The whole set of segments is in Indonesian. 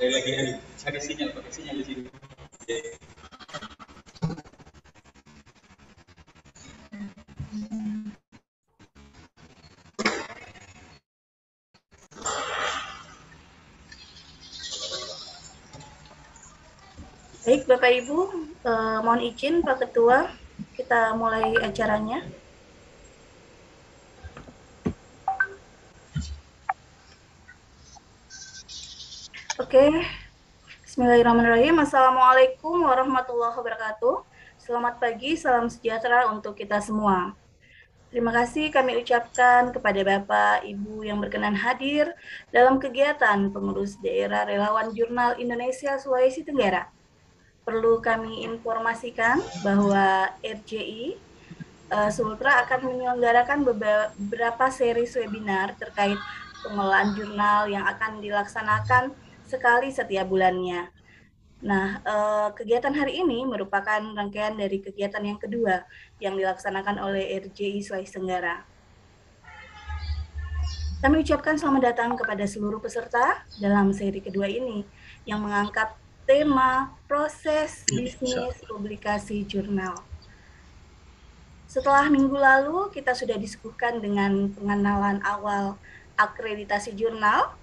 saya lagi cari sinyal pakai sinyal di sini Baik, Bapak Ibu, eh, mohon izin Pak Ketua, kita mulai acaranya. Bismillahirrahmanirrahim. Assalamualaikum warahmatullahi wabarakatuh. Selamat pagi, salam sejahtera untuk kita semua. Terima kasih kami ucapkan kepada Bapak, Ibu yang berkenan hadir dalam kegiatan pengurus daerah relawan Jurnal Indonesia Sulawesi Tenggara. Perlu kami informasikan bahwa RJI uh, Sultra akan menyelenggarakan beberapa seri webinar terkait pengelolaan jurnal yang akan dilaksanakan sekali setiap bulannya. Nah, eh, kegiatan hari ini merupakan rangkaian dari kegiatan yang kedua yang dilaksanakan oleh RJI Sulawesi Tenggara. Kami ucapkan selamat datang kepada seluruh peserta dalam seri kedua ini yang mengangkat tema proses bisnis publikasi jurnal. Setelah minggu lalu kita sudah disuguhkan dengan pengenalan awal akreditasi jurnal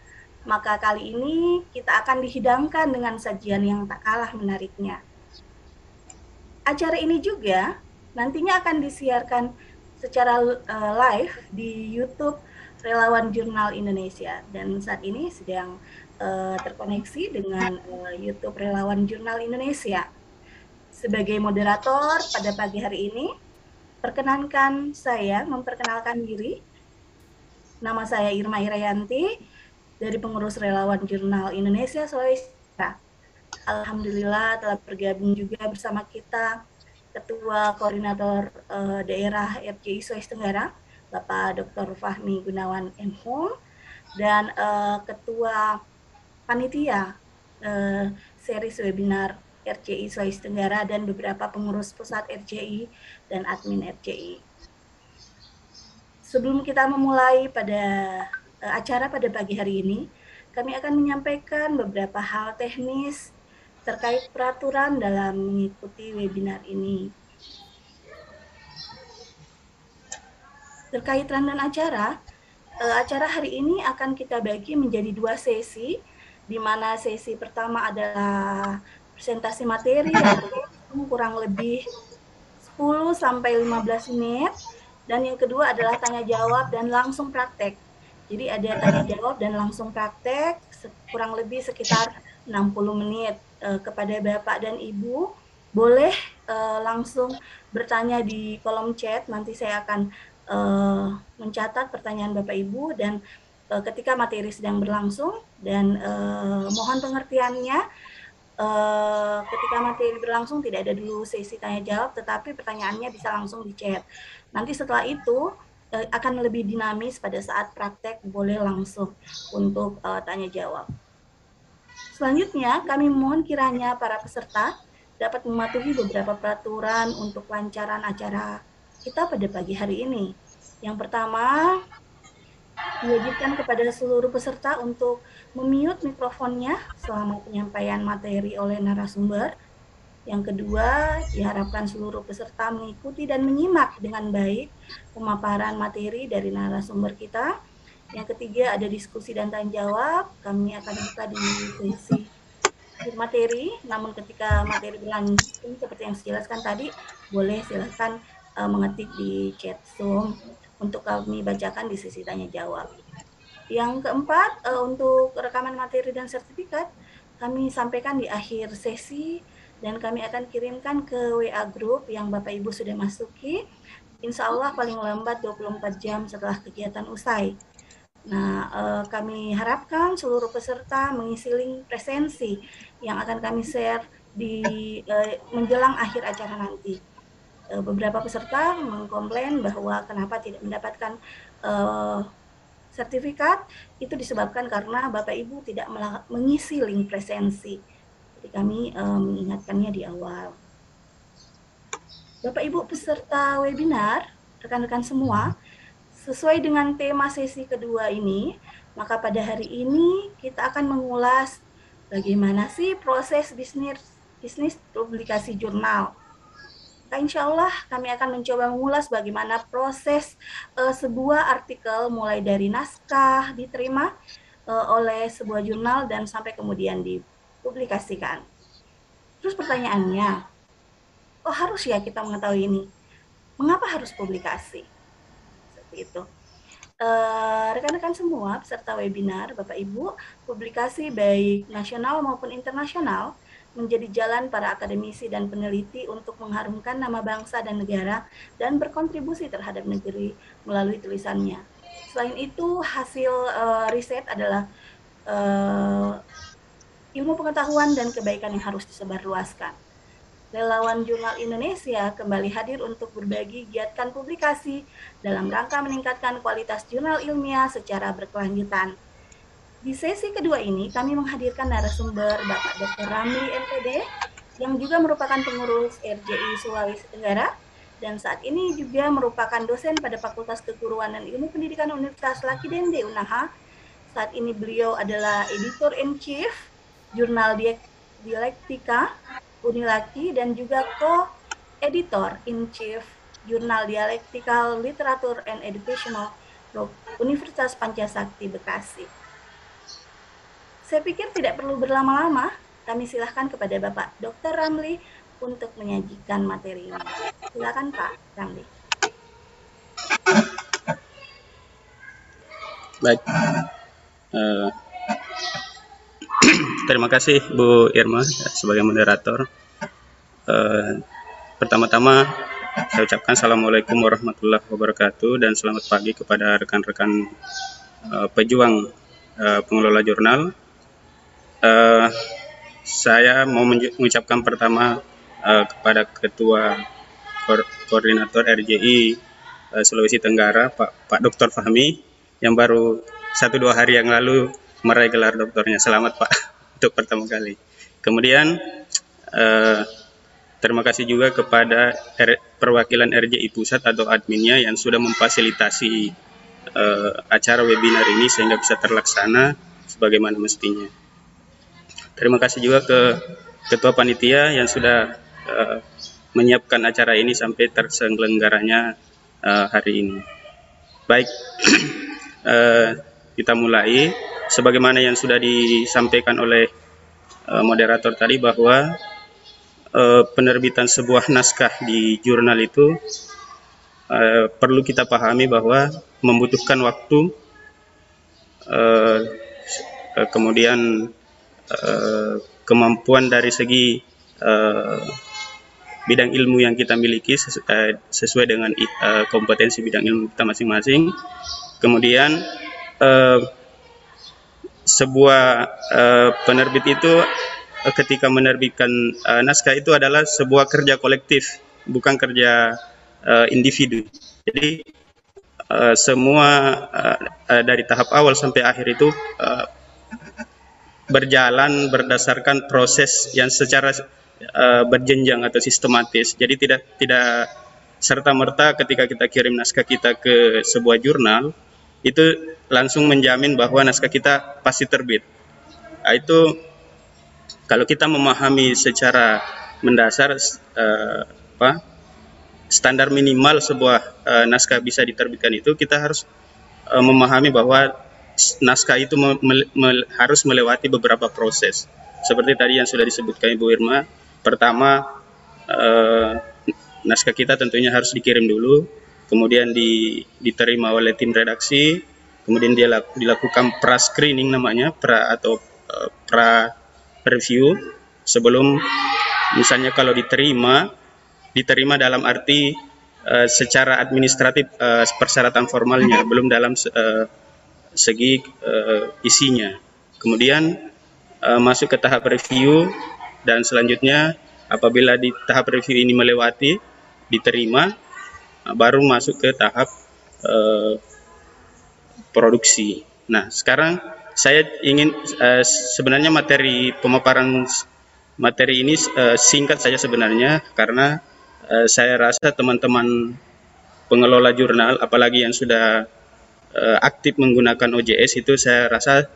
maka kali ini kita akan dihidangkan dengan sajian yang tak kalah menariknya. Acara ini juga nantinya akan disiarkan secara uh, live di YouTube Relawan Jurnal Indonesia dan saat ini sedang uh, terkoneksi dengan uh, YouTube Relawan Jurnal Indonesia. Sebagai moderator pada pagi hari ini, perkenankan saya memperkenalkan diri. Nama saya Irma Irayanti, dari pengurus relawan Jurnal Indonesia Sulawesi Alhamdulillah telah bergabung juga bersama kita Ketua Koordinator uh, Daerah FJI Sulawesi Tenggara, Bapak Dr. Fahmi Gunawan M. Hum, dan uh, Ketua Panitia uh, series webinar RCI Sulawesi Tenggara dan beberapa pengurus pusat RCI dan admin RCI. Sebelum kita memulai pada acara pada pagi hari ini, kami akan menyampaikan beberapa hal teknis terkait peraturan dalam mengikuti webinar ini. Terkait rangkaian acara, uh, acara hari ini akan kita bagi menjadi dua sesi, di mana sesi pertama adalah presentasi materi yang kurang lebih 10 sampai 15 menit dan yang kedua adalah tanya jawab dan langsung praktek. Jadi ada tanya jawab dan langsung praktek kurang lebih sekitar 60 menit uh, kepada Bapak dan Ibu. Boleh uh, langsung bertanya di kolom chat, nanti saya akan uh, mencatat pertanyaan Bapak Ibu dan ketika materi sedang berlangsung dan mohon pengertiannya ketika materi berlangsung tidak ada dulu sesi tanya jawab tetapi pertanyaannya bisa langsung di chat. Nanti setelah itu akan lebih dinamis pada saat praktek boleh langsung untuk uh, tanya jawab. Selanjutnya, kami mohon kiranya para peserta dapat mematuhi beberapa peraturan untuk kelancaran acara kita pada pagi hari ini. Yang pertama, diwajibkan kepada seluruh peserta untuk memute mikrofonnya selama penyampaian materi oleh narasumber yang kedua, diharapkan seluruh peserta mengikuti dan menyimak dengan baik pemaparan materi dari narasumber kita. Yang ketiga, ada diskusi dan tanya jawab. Kami akan buka di sesi materi, namun ketika materi berlangsung seperti yang saya jelaskan tadi, boleh silakan uh, mengetik di chat Zoom untuk kami bacakan di sesi tanya jawab. Yang keempat, uh, untuk rekaman materi dan sertifikat, kami sampaikan di akhir sesi dan kami akan kirimkan ke WA group yang Bapak Ibu sudah masuki. Insya Allah paling lambat 24 jam setelah kegiatan usai. Nah, eh, kami harapkan seluruh peserta mengisi link presensi yang akan kami share di eh, menjelang akhir acara nanti. Eh, beberapa peserta mengkomplain bahwa kenapa tidak mendapatkan eh, sertifikat itu disebabkan karena Bapak Ibu tidak mengisi link presensi. Jadi kami uh, mengingatkannya di awal. Bapak Ibu peserta webinar, rekan-rekan semua, sesuai dengan tema sesi kedua ini, maka pada hari ini kita akan mengulas bagaimana sih proses bisnis bisnis publikasi jurnal. Nah, insya Allah kami akan mencoba mengulas bagaimana proses uh, sebuah artikel mulai dari naskah diterima uh, oleh sebuah jurnal dan sampai kemudian dipublikasikan. Terus pertanyaannya, oh harus ya kita mengetahui ini. Mengapa harus publikasi? Seperti itu. Eh, rekan-rekan uh, semua peserta webinar, Bapak Ibu, publikasi baik nasional maupun internasional menjadi jalan para akademisi dan peneliti untuk mengharumkan nama bangsa dan negara dan berkontribusi terhadap negeri melalui tulisannya. Selain itu, hasil uh, riset adalah uh, ilmu pengetahuan dan kebaikan yang harus disebarluaskan relawan Jurnal Indonesia kembali hadir untuk berbagi giatkan publikasi dalam rangka meningkatkan kualitas jurnal ilmiah secara berkelanjutan. Di sesi kedua ini, kami menghadirkan narasumber Bapak Dr. Ramli MPD, yang juga merupakan pengurus RJI Sulawesi Tenggara, dan saat ini juga merupakan dosen pada Fakultas Keguruan dan Ilmu Pendidikan Universitas Laki Dende Unaha. Saat ini beliau adalah editor-in-chief Jurnal Dialektika Unilaki dan juga co-editor in chief Jurnal Dialectical Literature and Educational Universitas Pancasakti Bekasi. Saya pikir tidak perlu berlama-lama, kami silahkan kepada Bapak Dr. Ramli untuk menyajikan materi ini. Silakan Pak Ramli. Baik. Uh, Terima kasih Bu Irma sebagai moderator. Uh, Pertama-tama saya ucapkan Assalamualaikum warahmatullahi wabarakatuh dan selamat pagi kepada rekan-rekan uh, pejuang uh, pengelola jurnal. Uh, saya mau mengucapkan pertama uh, kepada Ketua Ko Koordinator RJI uh, Sulawesi Tenggara Pak Pak Dr. Fahmi yang baru satu dua hari yang lalu meraih gelar doktornya. Selamat Pak untuk pertama kali. Kemudian uh, terima kasih juga kepada R perwakilan RJI Pusat atau adminnya yang sudah memfasilitasi uh, acara webinar ini sehingga bisa terlaksana sebagaimana mestinya. Terima kasih juga ke Ketua Panitia yang sudah uh, menyiapkan acara ini sampai terselenggaranya uh, hari ini. Baik, uh, kita mulai sebagaimana yang sudah disampaikan oleh uh, moderator tadi bahwa uh, penerbitan sebuah naskah di jurnal itu uh, perlu kita pahami bahwa membutuhkan waktu uh, kemudian uh, kemampuan dari segi uh, bidang ilmu yang kita miliki sesuai dengan kompetensi bidang ilmu kita masing-masing. Kemudian uh, sebuah uh, penerbit itu uh, ketika menerbitkan uh, naskah itu adalah sebuah kerja kolektif, bukan kerja uh, individu. Jadi uh, semua uh, uh, dari tahap awal sampai akhir itu uh, berjalan berdasarkan proses yang secara uh, berjenjang atau sistematis. Jadi tidak tidak serta merta ketika kita kirim naskah kita ke sebuah jurnal itu langsung menjamin bahwa naskah kita pasti terbit. Nah, itu kalau kita memahami secara mendasar uh, apa standar minimal sebuah uh, naskah bisa diterbitkan itu kita harus uh, memahami bahwa naskah itu me me harus melewati beberapa proses. Seperti tadi yang sudah disebutkan Ibu Irma, pertama uh, naskah kita tentunya harus dikirim dulu, kemudian di, diterima oleh tim redaksi, kemudian dia dilakukan pra screening namanya pra atau uh, pra review sebelum misalnya kalau diterima diterima dalam arti uh, secara administratif uh, persyaratan formalnya belum dalam uh, segi uh, isinya. Kemudian uh, masuk ke tahap review dan selanjutnya apabila di tahap review ini melewati diterima baru masuk ke tahap uh, produksi. Nah, sekarang saya ingin uh, sebenarnya materi pemaparan materi ini uh, singkat saja sebenarnya karena uh, saya rasa teman-teman pengelola jurnal apalagi yang sudah uh, aktif menggunakan OJS itu saya rasa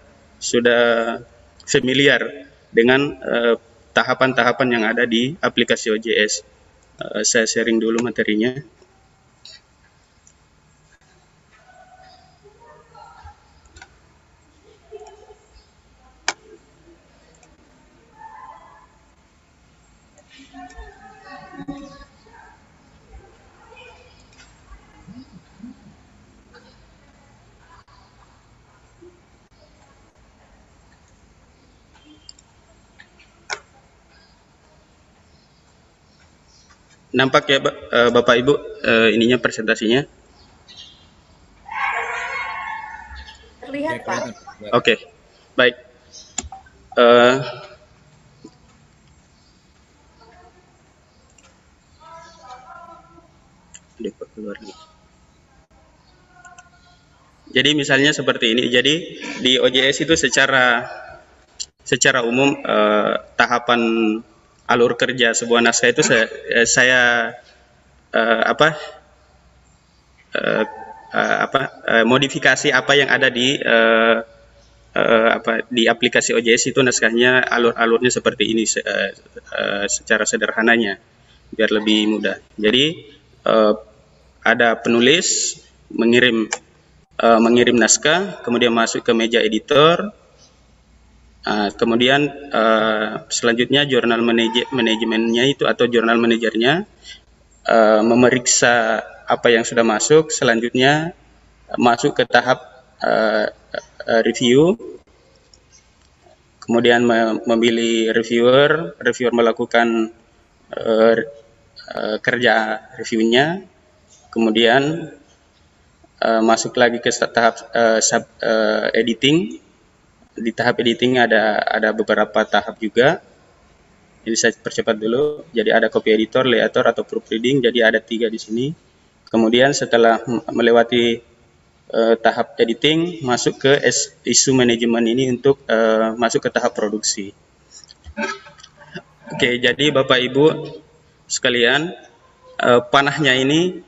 sudah familiar dengan eh, tahapan-tahapan yang ada di aplikasi OJS. Eh, saya sharing dulu materinya. Nampak ya eh, Bapak Ibu eh, ininya presentasinya? Terlihat, Pak. Oke, baik. Eh, Aduh, kok keluar nih. Jadi misalnya seperti ini. Jadi di OJS itu secara secara umum eh, tahapan alur kerja sebuah naskah itu saya, eh, saya eh, apa eh, eh, apa eh, modifikasi apa yang ada di eh, eh, apa di aplikasi OJS itu naskahnya alur-alurnya seperti ini eh, eh, secara sederhananya biar lebih mudah. Jadi eh, ada penulis mengirim eh, mengirim naskah, kemudian masuk ke meja editor, Ah, kemudian eh, selanjutnya jurnal manaj- manajemennya itu atau jurnal manajernya eh, memeriksa apa yang sudah masuk, selanjutnya masuk ke tahap eh, review, kemudian me- memilih reviewer, reviewer melakukan eh, eh, kerja reviewnya, kemudian eh, masuk lagi ke tahap eh, sub eh, editing di tahap editing ada ada beberapa tahap juga. Ini saya percepat dulu. Jadi ada copy editor, layout atau proofreading. Jadi ada tiga di sini. Kemudian setelah melewati eh, tahap editing, masuk ke isu manajemen ini untuk eh, masuk ke tahap produksi. Oke, jadi Bapak Ibu sekalian, eh, panahnya ini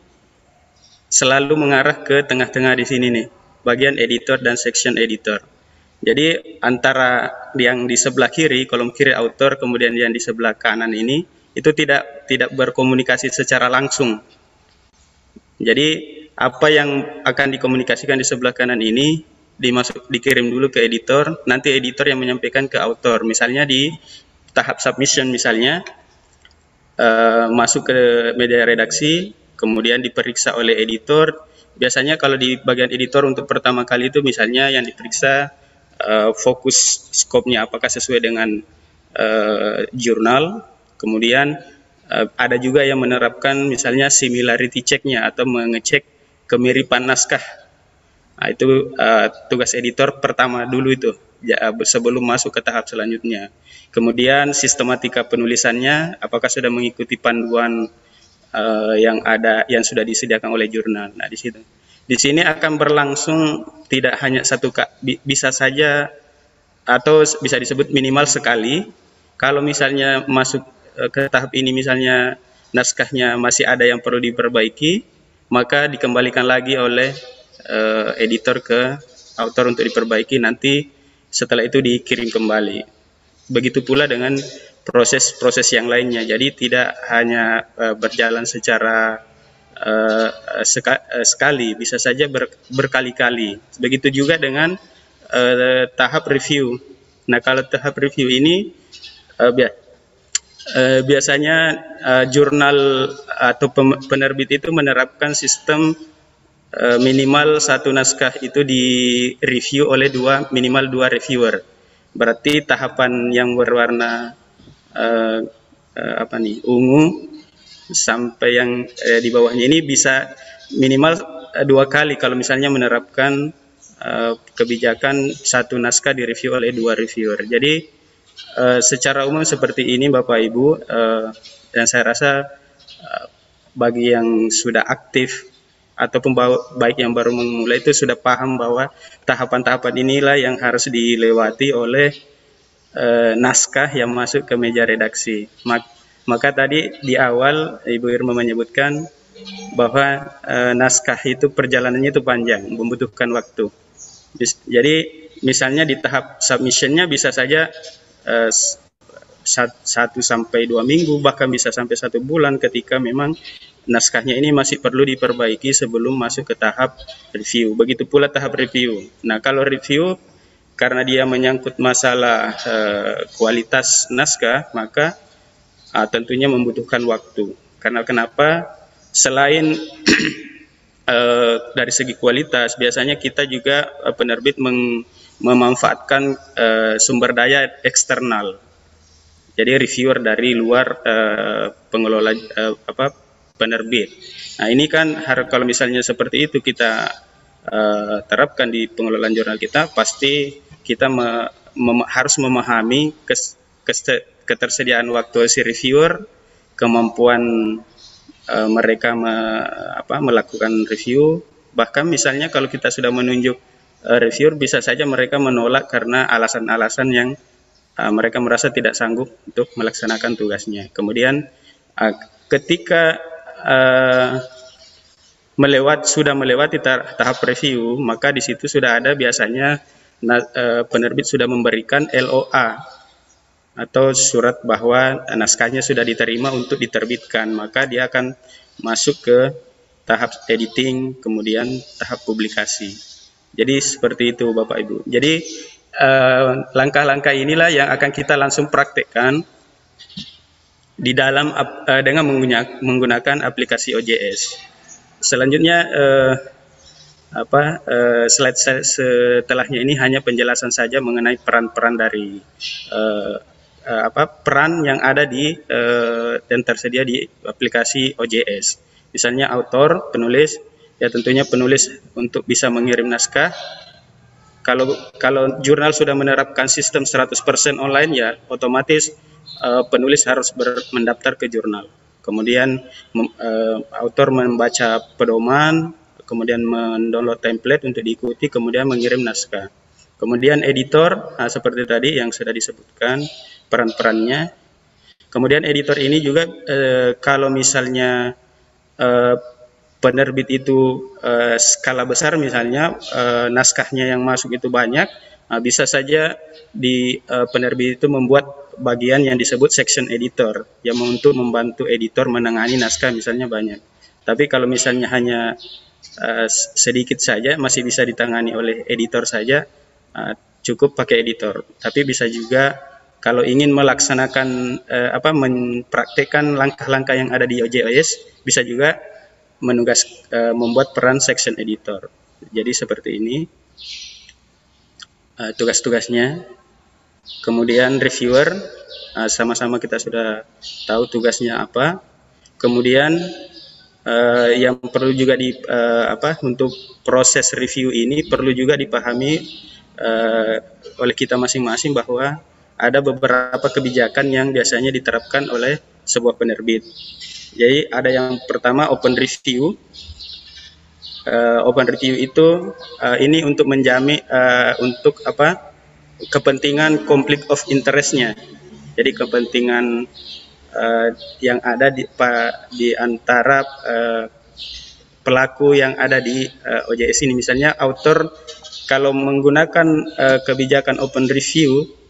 selalu mengarah ke tengah-tengah di sini nih, bagian editor dan section editor. Jadi antara yang di sebelah kiri, kolom kiri author, kemudian yang di sebelah kanan ini itu tidak tidak berkomunikasi secara langsung. Jadi apa yang akan dikomunikasikan di sebelah kanan ini dimasuk dikirim dulu ke editor, nanti editor yang menyampaikan ke author. Misalnya di tahap submission misalnya eh, masuk ke media redaksi, kemudian diperiksa oleh editor. Biasanya kalau di bagian editor untuk pertama kali itu misalnya yang diperiksa eh, fokus skopnya apakah sesuai dengan eh, jurnal. Kemudian eh, ada juga yang menerapkan misalnya similarity check-nya atau mengecek kemiripan naskah. Nah, itu eh, tugas editor pertama dulu itu ya, sebelum masuk ke tahap selanjutnya. Kemudian sistematika penulisannya apakah sudah mengikuti panduan eh, yang ada yang sudah disediakan oleh jurnal. Nah, di situ. Di sini akan berlangsung tidak hanya satu bisa saja atau bisa disebut minimal sekali. Kalau misalnya masuk eh, ke tahap ini misalnya naskahnya masih ada yang perlu diperbaiki, maka dikembalikan lagi oleh eh, editor ke author untuk diperbaiki nanti setelah itu dikirim kembali. Begitu pula dengan proses-proses yang lainnya. Jadi tidak hanya eh, berjalan secara eh, seka- eh, sekali, bisa saja ber- berkali-kali. Begitu juga dengan eh, tahap review. Nah, kalau tahap review ini eh, bia- eh, biasanya eh, jurnal atau penerbit itu menerapkan sistem eh, minimal satu naskah itu di review oleh dua minimal dua reviewer. Berarti tahapan yang berwarna eh, eh, apa nih ungu sampai yang eh, di bawahnya ini bisa minimal eh, dua kali kalau misalnya menerapkan eh, kebijakan satu naskah direview oleh dua reviewer. Jadi eh, secara umum seperti ini Bapak Ibu eh, dan saya rasa eh, bagi yang sudah aktif ataupun baik yang baru memulai itu sudah paham bahwa tahapan-tahapan inilah yang harus dilewati oleh eh, naskah yang masuk ke meja redaksi. Maka tadi di awal Ibu Irma menyebutkan bahwa eh, naskah itu perjalanannya itu panjang, membutuhkan waktu. Jadi misalnya di tahap submissionnya bisa saja uh, satu sampai dua minggu bahkan bisa sampai satu bulan ketika memang naskahnya ini masih perlu diperbaiki sebelum masuk ke tahap review. Begitu pula tahap review. Nah kalau review karena dia menyangkut masalah uh, kualitas naskah maka uh, tentunya membutuhkan waktu. Karena kenapa? Selain uh, dari segi kualitas biasanya kita juga uh, penerbit meng memanfaatkan uh, sumber daya eksternal jadi reviewer dari luar uh, pengelola uh, apa penerbit. Nah ini kan kalau misalnya seperti itu kita uh, terapkan di pengelolaan jurnal kita, pasti kita me, mem, harus memahami kes, kes, ketersediaan waktu si reviewer, kemampuan uh, mereka me, apa, melakukan review. Bahkan misalnya kalau kita sudah menunjuk uh, reviewer, bisa saja mereka menolak karena alasan-alasan yang uh, mereka merasa tidak sanggup untuk melaksanakan tugasnya. Kemudian uh, ketika uh, melewat sudah melewati tahap review, maka di situ sudah ada biasanya penerbit sudah memberikan LOA atau surat bahwa naskahnya sudah diterima untuk diterbitkan, maka dia akan masuk ke tahap editing, kemudian tahap publikasi. Jadi seperti itu Bapak Ibu. Jadi Eh, langkah-langkah inilah yang akan kita langsung praktekkan di dalam uh, dengan menggunakan aplikasi OJS. Selanjutnya uh, apa uh, slide setelahnya ini hanya penjelasan saja mengenai peran-peran dari uh, apa peran yang ada di uh, dan tersedia di aplikasi OJS. Misalnya autor, penulis, ya tentunya penulis untuk bisa mengirim naskah kalau kalau jurnal sudah menerapkan sistem 100% online ya otomatis uh, penulis harus ber, mendaftar ke jurnal. Kemudian uh, autor membaca pedoman, kemudian mendownload template untuk diikuti, kemudian mengirim naskah. Kemudian editor nah, seperti tadi yang sudah disebutkan peran-perannya. Kemudian editor ini juga uh, kalau misalnya uh, penerbit itu uh, skala besar misalnya uh, naskahnya yang masuk itu banyak uh, bisa saja di uh, penerbit itu membuat bagian yang disebut section editor yang untuk membantu editor menangani naskah misalnya banyak tapi kalau misalnya hanya uh, sedikit saja masih bisa ditangani oleh editor saja uh, cukup pakai editor tapi bisa juga kalau ingin melaksanakan uh, apa mempraktekkan langkah-langkah yang ada di OJOS bisa juga menugas uh, membuat peran section editor. Jadi seperti ini uh, tugas-tugasnya. Kemudian reviewer sama sama-sama kita sudah tahu tugasnya apa. Kemudian uh, yang perlu juga di uh, apa untuk proses review ini perlu juga dipahami uh, oleh kita masing-masing bahwa ada beberapa kebijakan yang biasanya diterapkan oleh sebuah penerbit. Jadi ada yang pertama open review. Uh, open review itu uh, ini untuk menjamin uh, untuk apa kepentingan conflict of interestnya. Jadi kepentingan uh, yang ada di, pa, di antara uh, pelaku yang ada di uh, OJS ini. Misalnya author kalau menggunakan uh, kebijakan open review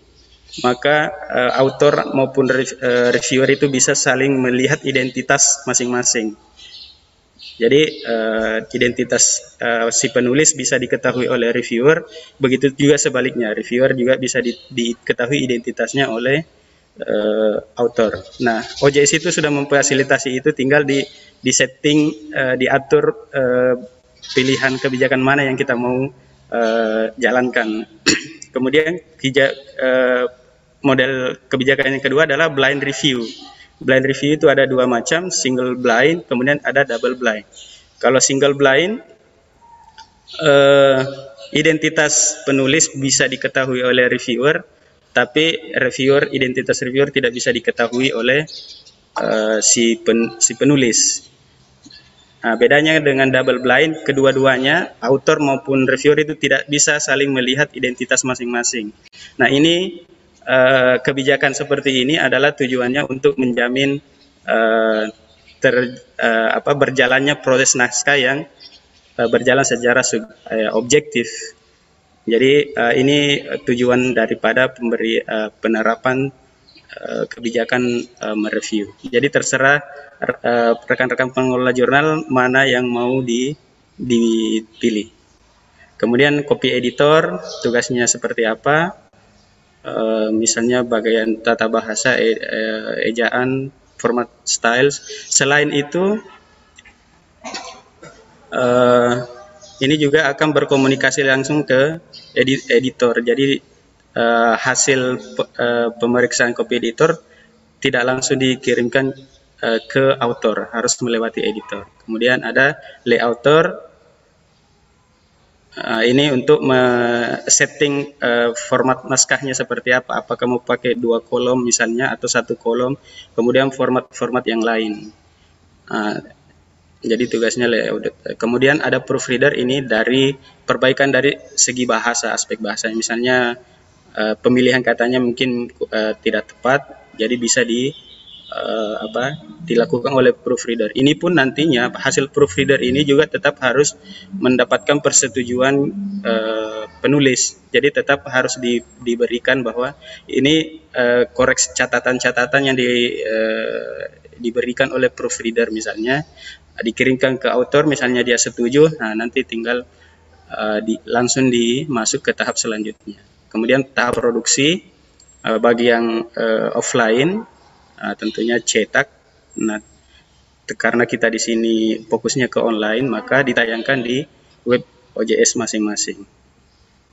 maka uh, autor maupun re uh, reviewer itu bisa saling melihat identitas masing-masing. Jadi uh, identitas uh, si penulis bisa diketahui oleh reviewer, begitu juga sebaliknya reviewer juga bisa di, diketahui identitasnya oleh uh, autor. Nah, OJS itu sudah memfasilitasi itu, tinggal di di setting, uh, diatur uh, pilihan kebijakan mana yang kita mau uh, jalankan. Kemudian uh, model kebijakan yang kedua adalah blind review. Blind review itu ada dua macam, single blind, kemudian ada double blind. Kalau single blind, uh, identitas penulis bisa diketahui oleh reviewer, tapi reviewer identitas reviewer tidak bisa diketahui oleh uh, si pen, si penulis. Nah, bedanya dengan double blind, kedua-duanya author maupun reviewer itu tidak bisa saling melihat identitas masing-masing. Nah, ini uh, kebijakan seperti ini adalah tujuannya untuk menjamin uh, ter, uh, apa berjalannya proses naskah yang uh, berjalan secara sub, uh, objektif. Jadi uh, ini tujuan daripada pemberi uh, penerapan kebijakan uh, mereview. Jadi terserah rekan-rekan uh, pengelola jurnal mana yang mau di, dipilih. Kemudian copy editor tugasnya seperti apa? Uh, misalnya bagian tata bahasa, e, e, ejaan, format styles. Selain itu uh, ini juga akan berkomunikasi langsung ke edit editor. Jadi uh, hasil uh, pemeriksaan copy editor tidak langsung dikirimkan uh, ke author, harus melewati editor. Kemudian ada layouter. Uh, ini untuk setting uh, format naskahnya seperti apa. Apakah mau pakai dua kolom misalnya atau satu kolom. Kemudian format-format yang lain. Uh, jadi tugasnya layout. Kemudian ada proofreader ini dari perbaikan dari segi bahasa, aspek bahasa. Misalnya uh, pemilihan katanya mungkin uh, tidak tepat, jadi bisa di uh, apa dilakukan oleh proofreader. Ini pun nantinya hasil proofreader ini juga tetap harus mendapatkan persetujuan uh, penulis. Jadi tetap harus di, diberikan bahwa ini uh, koreksi catatan-catatan yang di, uh, diberikan oleh proofreader misalnya dikirimkan ke author misalnya dia setuju nah nanti tinggal uh, di, langsung dimasuk ke tahap selanjutnya kemudian tahap produksi bagi yang uh, offline uh, tentunya cetak nah karena kita di sini fokusnya ke online maka ditayangkan di web OJS masing-masing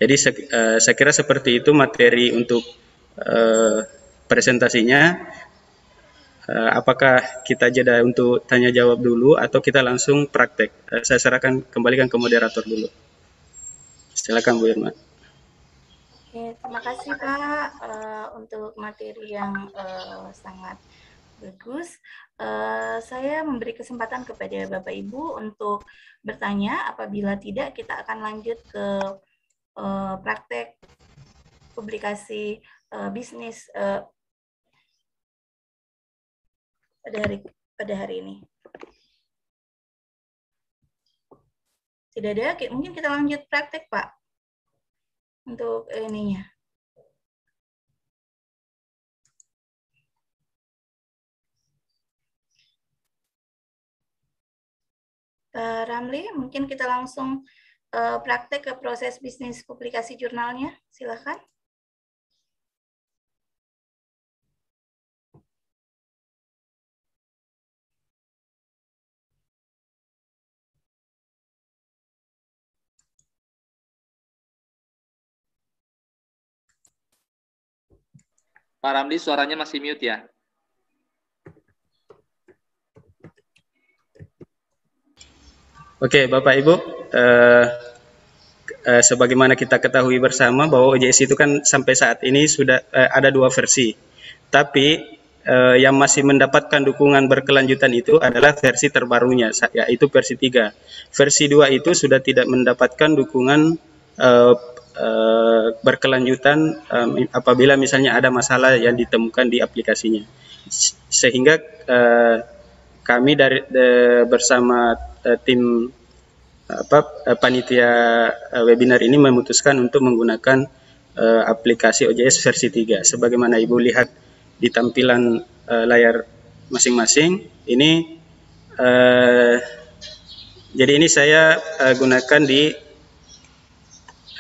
jadi uh, saya kira seperti itu materi untuk uh, presentasinya uh, apakah kita jeda untuk tanya jawab dulu atau kita langsung praktek? Uh, saya serahkan kembalikan ke moderator dulu. Silakan Bu Irma. Oke, terima kasih Pak uh, untuk materi yang uh, sangat bagus. Uh, saya memberi kesempatan kepada Bapak Ibu untuk bertanya. Apabila tidak, kita akan lanjut ke uh, praktek publikasi uh, bisnis uh, pada hari pada hari ini. Tidak ada, mungkin kita lanjut praktek, Pak. Untuk ininya. Pak Ramli, mungkin kita langsung uh, praktek ke proses bisnis publikasi jurnalnya. Silakan. Pak Ramli suaranya masih mute ya. Oke, Bapak Ibu, eh, eh, sebagaimana kita ketahui bersama bahwa OJS itu kan sampai saat ini sudah eh, ada dua versi. Tapi eh, yang masih mendapatkan dukungan berkelanjutan itu adalah versi terbarunya, yaitu versi 3. Versi 2 itu sudah tidak mendapatkan dukungan eh, uh, berkelanjutan um, apabila misalnya ada masalah yang ditemukan di aplikasinya. Sehingga uh, kami dari de, bersama uh, tim apa panitia uh, webinar ini memutuskan untuk menggunakan uh, aplikasi OJS versi 3 sebagaimana Ibu lihat di tampilan uh, layar masing-masing ini uh, jadi ini saya uh, gunakan di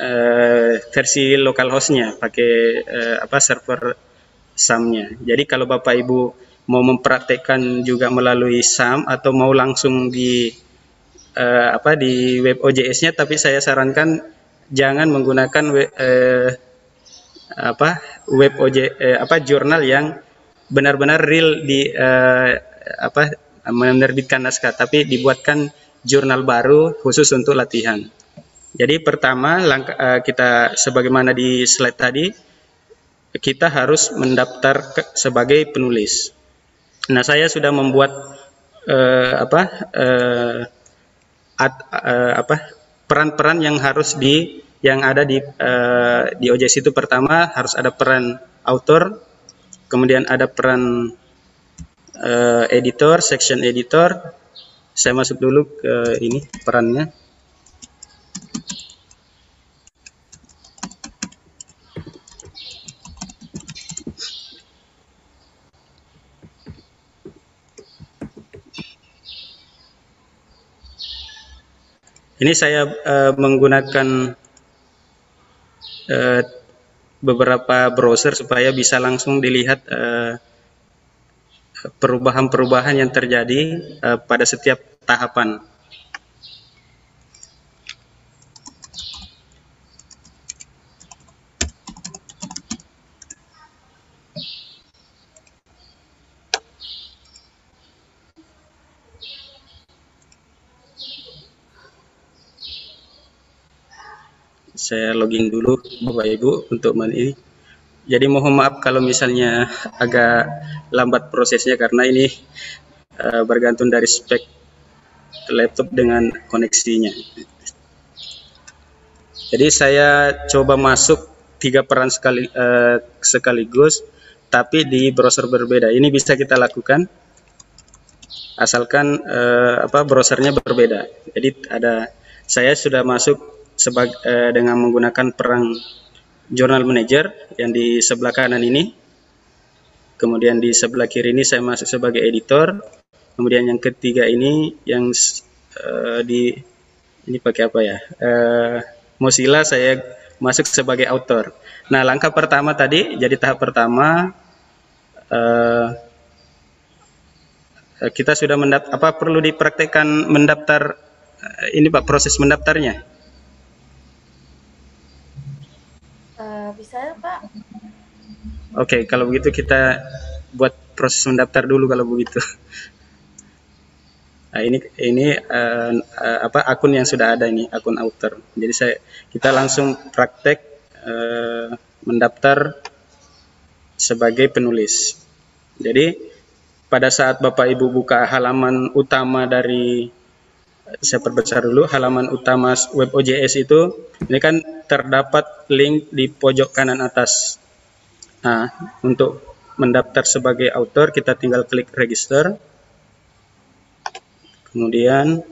uh, versi lokal hostnya pakai uh, apa server SAM-nya. Jadi kalau Bapak Ibu mau mempraktekkan juga melalui SAM atau mau langsung di uh, apa di web OJS-nya, tapi saya sarankan jangan menggunakan web, uh, apa web OJ uh, apa jurnal yang benar-benar real di uh, apa menerbitkan naskah, tapi dibuatkan jurnal baru khusus untuk latihan. Jadi pertama langkah uh, kita sebagaimana di slide tadi kita harus mendaftar ke, sebagai penulis. Nah, saya sudah membuat uh, apa uh, at, uh, apa peran-peran yang harus di yang ada di uh, di OJS itu pertama harus ada peran author, kemudian ada peran uh, editor, section editor. Saya masuk dulu ke ini perannya. Ini saya uh, menggunakan uh, beberapa browser supaya bisa langsung dilihat perubahan-perubahan uh, yang terjadi pada setiap tahapan. Saya login dulu Bapak Ibu untuk ini. Jadi mohon maaf kalau misalnya agak lambat prosesnya karena ini uh, bergantung dari spek laptop dengan koneksinya. Jadi saya coba masuk tiga peran sekali uh, sekaligus tapi di browser berbeda. Ini bisa kita lakukan asalkan uh, apa browsernya berbeda. Jadi ada saya sudah masuk sebagai eh, dengan menggunakan perang journal manager yang di sebelah kanan ini. Kemudian di sebelah kiri ini saya masuk sebagai editor. Kemudian yang ketiga ini yang eh, di ini pakai apa ya? Eh, Mozilla saya masuk sebagai author. Nah, langkah pertama tadi jadi tahap pertama eh, kita sudah mendaftar apa perlu dipraktekkan mendaftar ini Pak proses mendaftarnya? Bisa ya Pak? Oke, okay, kalau begitu kita buat proses mendaftar dulu kalau begitu. Nah, ini ini uh, uh, apa akun yang sudah ada ini akun author. Jadi saya kita langsung praktek uh, mendaftar sebagai penulis. Jadi pada saat Bapak Ibu buka halaman utama dari saya perbesar dulu. Halaman utama web OJS itu ini kan terdapat link di pojok kanan atas. Nah untuk mendaftar sebagai author kita tinggal klik register. Kemudian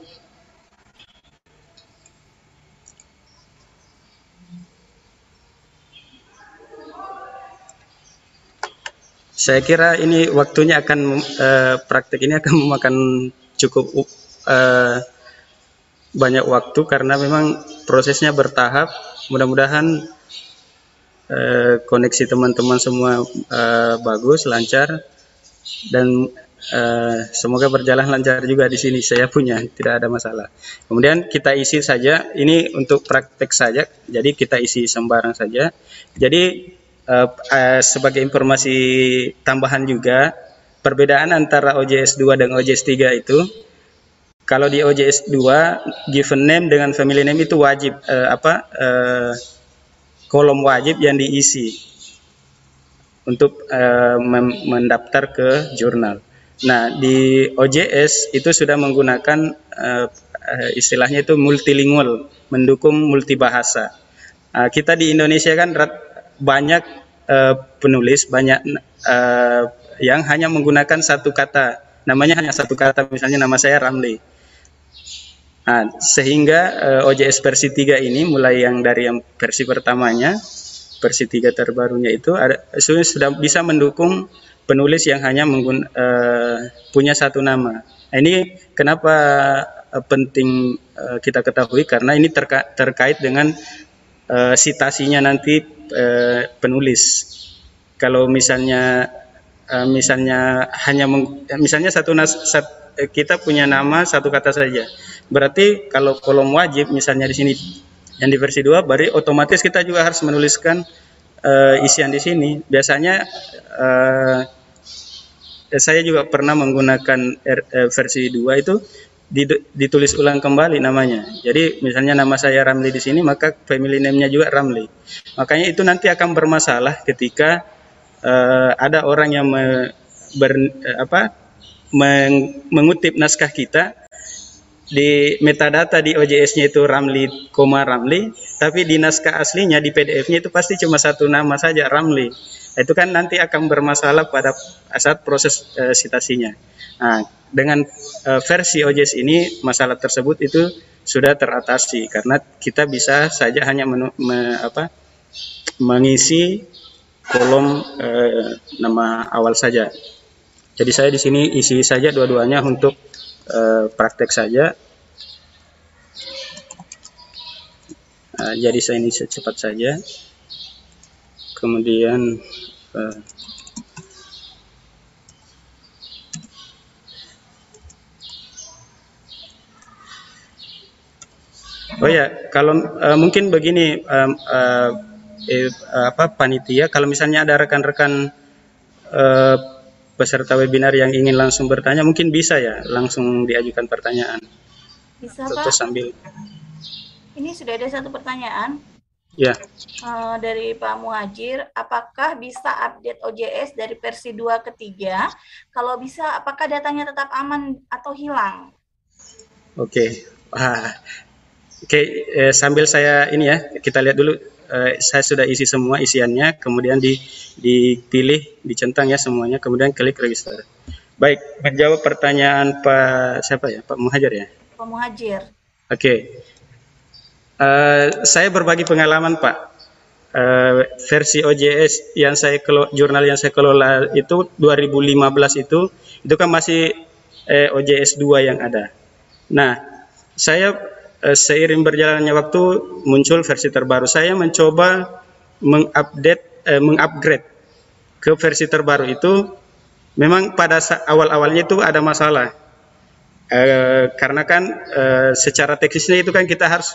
saya kira ini waktunya akan uh, praktek ini akan memakan cukup uh, banyak waktu karena memang prosesnya bertahap. Mudah-mudahan eh, koneksi teman-teman semua eh, bagus, lancar dan eh, semoga berjalan lancar juga di sini. Saya punya, tidak ada masalah. Kemudian kita isi saja. Ini untuk praktek saja. Jadi kita isi sembarang saja. Jadi eh, eh, sebagai informasi tambahan juga perbedaan antara OJS 2 dan OJS 3 itu kalau di OJS 2 given name dengan family name itu wajib uh, apa uh, kolom wajib yang diisi untuk uh, mendaftar ke jurnal. Nah, di OJS itu sudah menggunakan uh, istilahnya itu multilingual, mendukung multibahasa. Uh, kita di Indonesia kan banyak uh, penulis, banyak uh, yang hanya menggunakan satu kata, namanya hanya satu kata, misalnya nama saya Ramli Nah, sehingga uh, eh, OJS versi 3 ini mulai yang dari yang versi pertamanya, versi 3 terbarunya itu ada, sudah bisa mendukung penulis yang hanya menggun, uh, punya satu nama. Nah, ini kenapa uh, penting uh, kita ketahui karena ini terka terkait dengan uh, sitasinya nanti uh, penulis. Kalau misalnya uh, misalnya hanya misalnya satu nas sat, kita punya nama satu kata saja Berarti kalau kolom wajib misalnya di sini yang di versi 2 berarti otomatis kita juga harus menuliskan uh, isian di sini. Biasanya uh, saya juga pernah menggunakan R, uh, versi 2 itu ditulis ulang kembali namanya. Jadi misalnya nama saya Ramli di sini maka family name-nya juga Ramli. Makanya itu nanti akan bermasalah ketika uh, ada orang yang me, ber, uh, apa meng, mengutip naskah kita di metadata di OJS-nya itu Ramli, koma Ramli, tapi di naskah aslinya di PDF-nya itu pasti cuma satu nama saja Ramli. Itu kan nanti akan bermasalah pada saat proses uh, citasinya. Nah, dengan uh, versi OJS ini masalah tersebut itu sudah teratasi karena kita bisa saja hanya menu, me, apa, mengisi kolom uh, nama awal saja. Jadi saya di sini isi saja dua-duanya untuk uh, praktek saja Uh, jadi saya ini secepat saja. Kemudian uh, Oh ya, kalau uh, mungkin begini um, uh, eh, apa panitia, kalau misalnya ada rekan-rekan uh, peserta webinar yang ingin langsung bertanya, mungkin bisa ya langsung diajukan pertanyaan. Bisa Terus Pak. sambil Ini sudah ada satu pertanyaan ya eh, dari Pak Muhajir. Apakah bisa update OJS dari versi 2 ke 3? Kalau bisa, apakah datanya tetap aman atau hilang? Oke, Wah. oke eh, sambil saya ini ya kita lihat dulu. Eh, saya sudah isi semua isiannya, kemudian di, dipilih, dicentang ya semuanya, kemudian klik register. Baik, menjawab pertanyaan Pak siapa ya, Pak Muhajir ya. Pak Muhajir. Oke, Eh, saya berbagi pengalaman Pak. Eh, versi OJS yang saya kelo, jurnal yang saya kelola itu 2015 itu itu kan masih eh, OJS 2 yang ada. Nah, saya seiring berjalannya waktu muncul versi terbaru. Saya mencoba mengupdate eh, mengupgrade ke versi terbaru itu memang pada awal-awalnya itu ada masalah. Eh, karena kan eh, secara teknisnya itu kan kita harus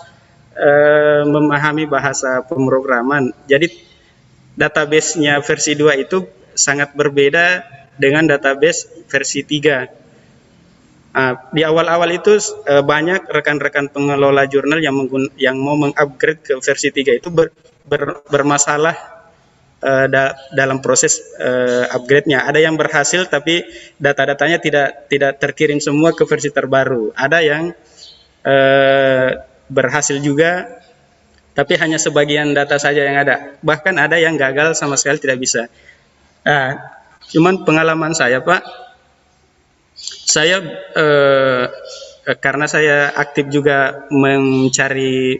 eh, memahami bahasa pemrograman. Jadi database-nya versi 2 itu sangat berbeda dengan database versi 3. Ah, di awal-awal itu eh, banyak rekan-rekan pengelola jurnal yang menggun- yang mau mengupgrade ke versi 3 itu ber- ber- bermasalah eh, da- dalam proses eh, upgrade-nya. Ada yang berhasil tapi data-datanya tidak tidak terkirim semua ke versi terbaru. Ada yang eh, berhasil juga tapi hanya sebagian data saja yang ada. Bahkan ada yang gagal sama sekali tidak bisa. Nah, cuman pengalaman saya, Pak, saya eh, eh, karena saya aktif juga mencari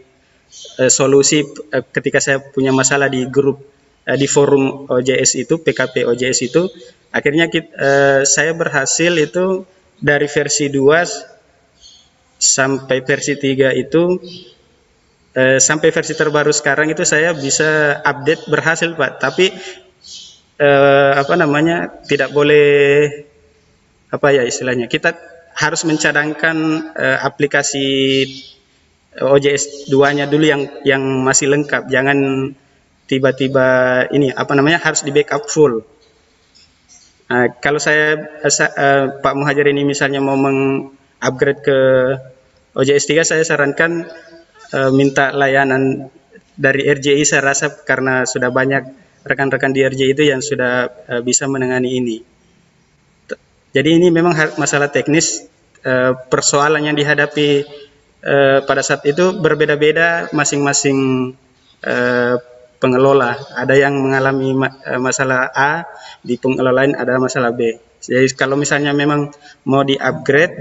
eh, solusi eh, ketika saya punya masalah di grup eh, di forum OJS itu PKP OJS itu akhirnya kit- eh, saya berhasil itu dari versi 2 sampai versi 3 itu eh, sampai versi terbaru sekarang itu saya bisa update berhasil Pak. Tapi eh, apa namanya tidak boleh apa ya istilahnya? Kita harus mencadangkan eh, aplikasi OJS 2-nya dulu yang yang masih lengkap. Jangan tiba-tiba ini apa namanya harus di backup full. Nah, kalau saya eh, sa- eh, Pak Muhajir ini misalnya mau mengupgrade ke OJS 3 saya sarankan eh, minta layanan dari RJI saya rasa karena sudah banyak rekan-rekan di RJI itu yang sudah eh, bisa menangani ini. Jadi ini memang masalah teknis eh, persoalan yang dihadapi eh, pada saat itu berbeda-beda masing-masing eh, pengelola. Ada yang mengalami ma- masalah A, di pengelola lain ada masalah B. Jadi kalau misalnya memang mau di-upgrade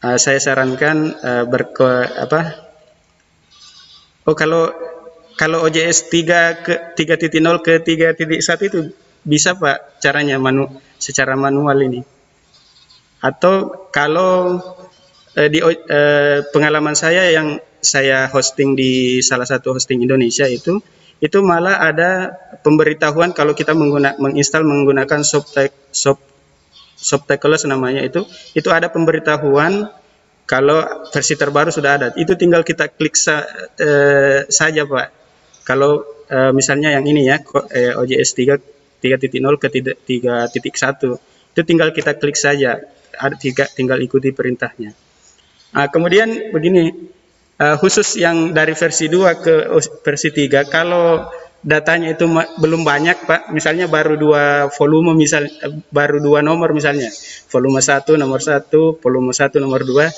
eh, saya sarankan berke apa? Oh kalau kalau OJS 3 ke 3.0 ke 3.1 itu bisa Pak caranya manu, secara manual ini. Atau kalau eh, di eh, pengalaman saya yang saya hosting di salah satu hosting Indonesia itu itu malah ada pemberitahuan kalau kita mengguna, menginstal menggunakan Sub, Subtitles namanya itu itu ada pemberitahuan kalau versi terbaru sudah ada itu tinggal kita klik sa- eh, saja Pak kalau eh, misalnya yang ini ya ko- eh, OJS 3 3.0 ke 3.1 itu tinggal kita klik saja. Ada tinggal ikuti perintahnya. Nah, kemudian begini, eh, khusus yang dari versi 2 ke versi 3, kalau datanya itu belum banyak, Pak, misalnya baru dua volume, misal eh, baru dua nomor misalnya, volume 1, nomor 1, volume 1, nomor 2,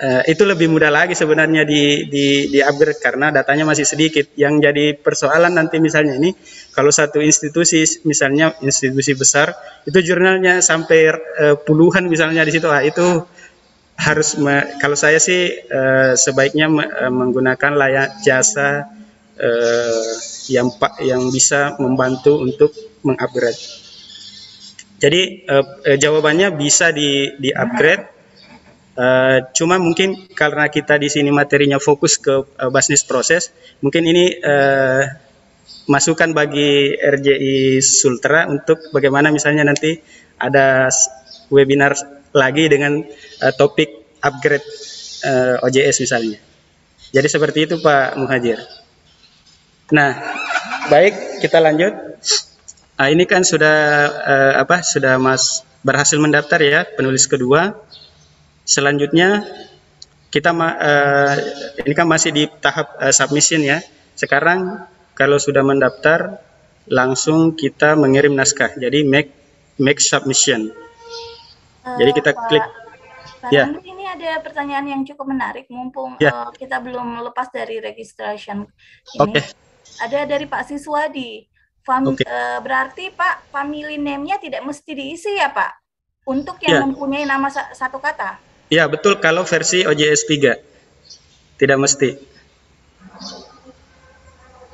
eh, itu lebih mudah lagi sebenarnya di, di, di upgrade karena datanya masih sedikit. Yang jadi persoalan nanti misalnya ini, kalau satu institusi, misalnya institusi besar, itu jurnalnya sampai eh, puluhan misalnya di situ, ah, itu harus me- kalau saya sih eh, sebaiknya me- eh, menggunakan layak jasa eh, yang yang bisa membantu untuk mengupgrade. Jadi eh, jawabannya bisa di di upgrade Eh, cuma mungkin karena kita di sini materinya fokus ke uh, bisnis proses, mungkin ini uh, masukan bagi RJI Sultra untuk bagaimana misalnya nanti ada webinar lagi dengan uh, topik upgrade uh, OJS misalnya. Jadi seperti itu Pak Muhajir. Nah, baik kita lanjut. Nah, ini kan sudah uh, apa? Sudah Mas berhasil mendaftar ya penulis kedua. Selanjutnya kita uh, ini kan masih di tahap uh, submission ya. Sekarang kalau sudah mendaftar langsung kita mengirim naskah. Jadi make make submission. Uh, Jadi kita Pak, klik Pak ya. Randy, ini ada pertanyaan yang cukup menarik mumpung Ya. uh, kita belum lepas dari registration ini. Oke. Ada dari Pak Siswadi. Fam, Oke. eh, berarti Pak family name-nya tidak mesti diisi ya Pak? Untuk yang Ya. mempunyai nama sa- satu kata. Ya, betul kalau versi OJS 3. Tidak mesti.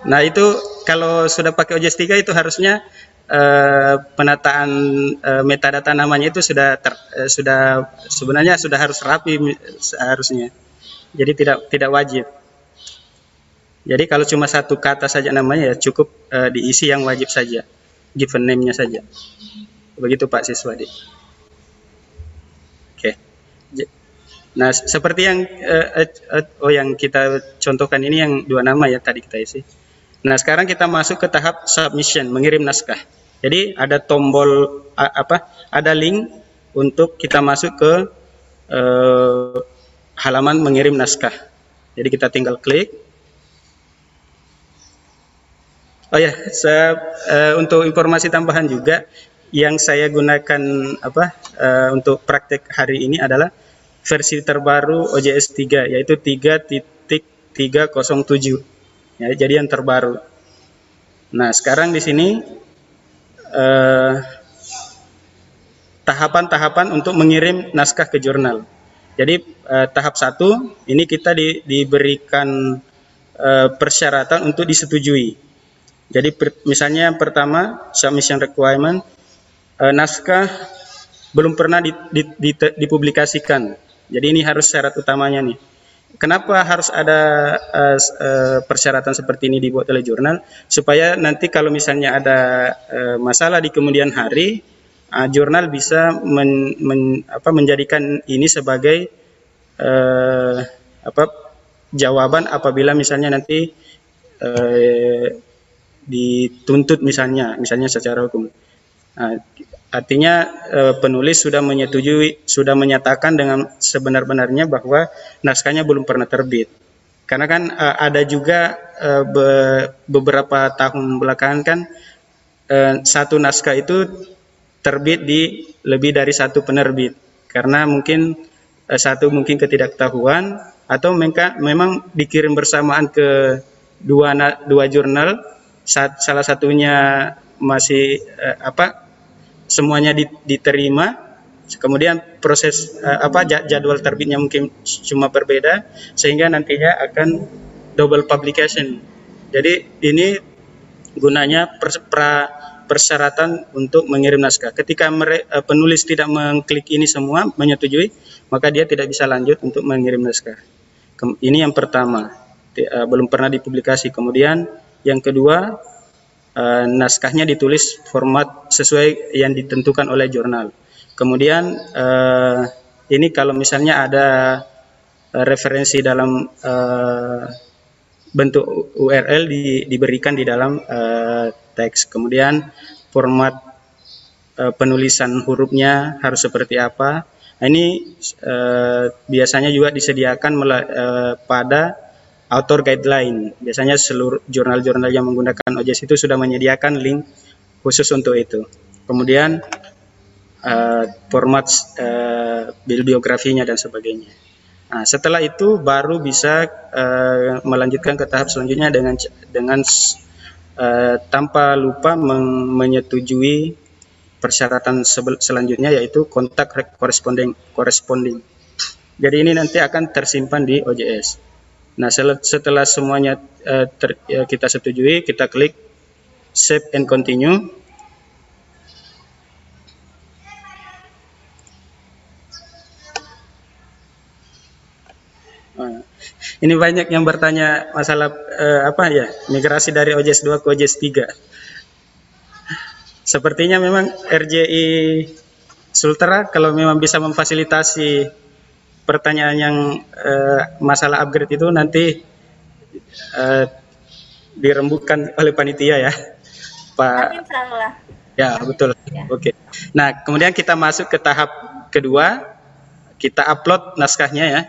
Nah, itu kalau sudah pakai OJS 3 itu harusnya eh, penataan eh, metadata namanya itu sudah ter- eh, sudah sebenarnya sudah harus rapi seharusnya. Jadi tidak tidak wajib. Jadi kalau cuma satu kata saja namanya ya cukup eh, diisi yang wajib saja. Given name-nya saja. Begitu Pak Siswadi. Oke. J- Nah, seperti yang eh, eh, oh yang kita contohkan ini yang dua nama ya tadi kita isi. Nah, sekarang kita masuk ke tahap submission, mengirim naskah. Jadi ada tombol apa? Ada link untuk kita masuk ke eh, halaman mengirim naskah. Jadi kita tinggal klik. Oh ya, se- eh, untuk informasi tambahan juga yang saya gunakan apa eh, untuk praktek hari ini adalah versi terbaru OJS 3 yaitu 3.307. Ya, jadi yang terbaru. Nah, sekarang di sini eh, tahapan-tahapan untuk mengirim naskah ke jurnal. Jadi eh, tahap satu ini kita di- diberikan eh, persyaratan untuk disetujui. Jadi per- misalnya yang pertama submission requirement eh, naskah belum pernah di- di- di- dipublikasikan. Jadi ini harus syarat utamanya nih. Kenapa harus ada s- eh, persyaratan seperti ini dibuat oleh jurnal supaya nanti kalau misalnya ada eh, masalah di kemudian hari ah, jurnal bisa men- men- apa, menjadikan ini sebagai eh, apa jawaban apabila misalnya nanti eh, dituntut misalnya misalnya secara hukum. Nah, artinya eh, penulis sudah menyetujui sudah menyatakan dengan sebenar-benarnya bahwa naskahnya belum pernah terbit. Karena kan eh, ada juga be- beberapa tahun belakangan kan satu naskah itu terbit di lebih dari satu penerbit karena mungkin satu mungkin ketidaktahuan atau mereka memang dikirim bersamaan ke dua dua jurnal Sa- salah satunya masih apa semuanya di- diterima kemudian proses eh, apa ja- jadwal terbitnya mungkin cuma berbeda sehingga nantinya akan double publication jadi ini gunanya pra- persyaratan untuk mengirim naskah. Ketika mere- eh, penulis tidak mengklik ini semua, menyetujui, maka dia tidak bisa lanjut untuk mengirim naskah. Ini yang pertama, eh, belum pernah dipublikasi. Kemudian yang kedua, eh, naskahnya ditulis format sesuai yang ditentukan oleh jurnal. Kemudian eh, ini kalau misalnya ada eh, referensi dalam bentuk URL di- diberikan di dalam teks. Kemudian format penulisan hurufnya harus seperti apa. Nah, ini biasanya juga disediakan pada author guideline. Biasanya seluruh jurnal-jurnal yang menggunakan OJS itu sudah menyediakan link khusus untuk itu. Kemudian eh, format eh, bibliografinya dan sebagainya. Nah, setelah itu baru bisa eh, melanjutkan ke tahap selanjutnya dengan dengan eh, tanpa lupa menyetujui persyaratan selanjutnya yaitu kontak re- corresponding corresponding. Jadi ini nanti akan tersimpan di OJS. Nah, setelah semuanya eh, ter- eh, kita setujui, kita klik save and continue. ini banyak yang bertanya masalah eh, apa ya migrasi dari OJS 2 ke OJS 3. Sepertinya memang RJI Sultra kalau memang bisa memfasilitasi pertanyaan yang eh, masalah upgrade itu nanti eh, dirembukkan oleh panitia ya, Pak. Ya betul. Ya. Oke. Nah kemudian kita masuk ke tahap kedua, kita upload naskahnya ya.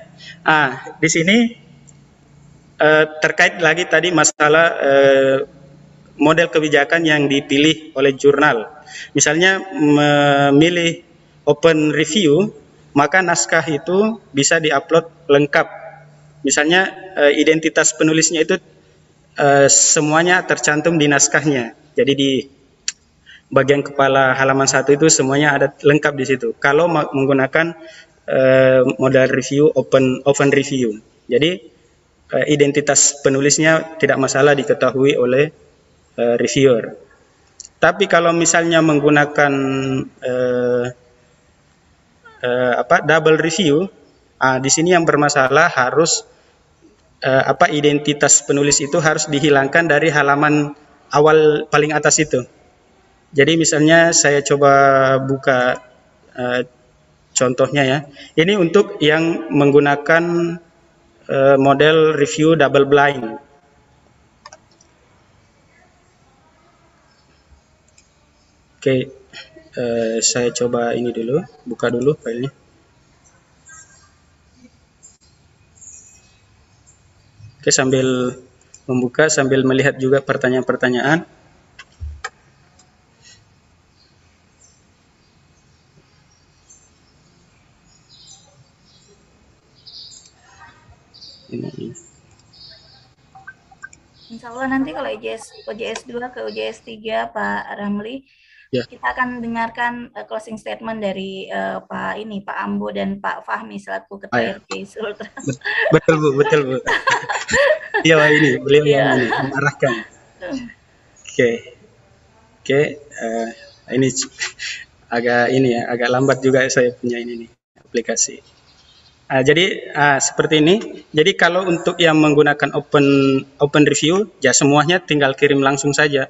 Ah di sini eh, terkait lagi tadi masalah eh, model kebijakan yang dipilih oleh jurnal. Misalnya memilih open review, maka naskah itu bisa diupload lengkap. Misalnya eh, identitas penulisnya itu eh, semuanya tercantum di naskahnya. Jadi di bagian kepala halaman satu itu semuanya ada lengkap di situ. Kalau menggunakan eh, model review open open review, jadi identitas penulisnya tidak masalah diketahui oleh eh, reviewer. Tapi kalau misalnya menggunakan eh, eh, apa double review, ah, di sini yang bermasalah harus eh, apa identitas penulis itu harus dihilangkan dari halaman awal paling atas itu. Jadi misalnya saya coba buka eh, contohnya ya. Ini untuk yang menggunakan eh, model review double blind. Oke, eh, saya coba ini dulu, buka dulu filenya. Oke, sambil membuka, sambil melihat juga pertanyaan-pertanyaan. Insya Allah nanti kalau OJS, OJS 2 ke OJS 3 Pak Ramli, Ya. kita akan dengarkan eh, closing statement dari eh, Pak ini Pak Ambo dan Pak Fahmi selaku Ketua Ah, ya. RT Sultra. Betul Bu, betul Bu. Iya Pak, ini beliau Iya. yang ini, mengarahkan. Oke, oke. eh, ini agak ini ya, agak lambat juga saya punya ini nih aplikasi. Ah, jadi ah, seperti ini. Jadi kalau untuk yang menggunakan open open review, ya semuanya tinggal kirim langsung saja,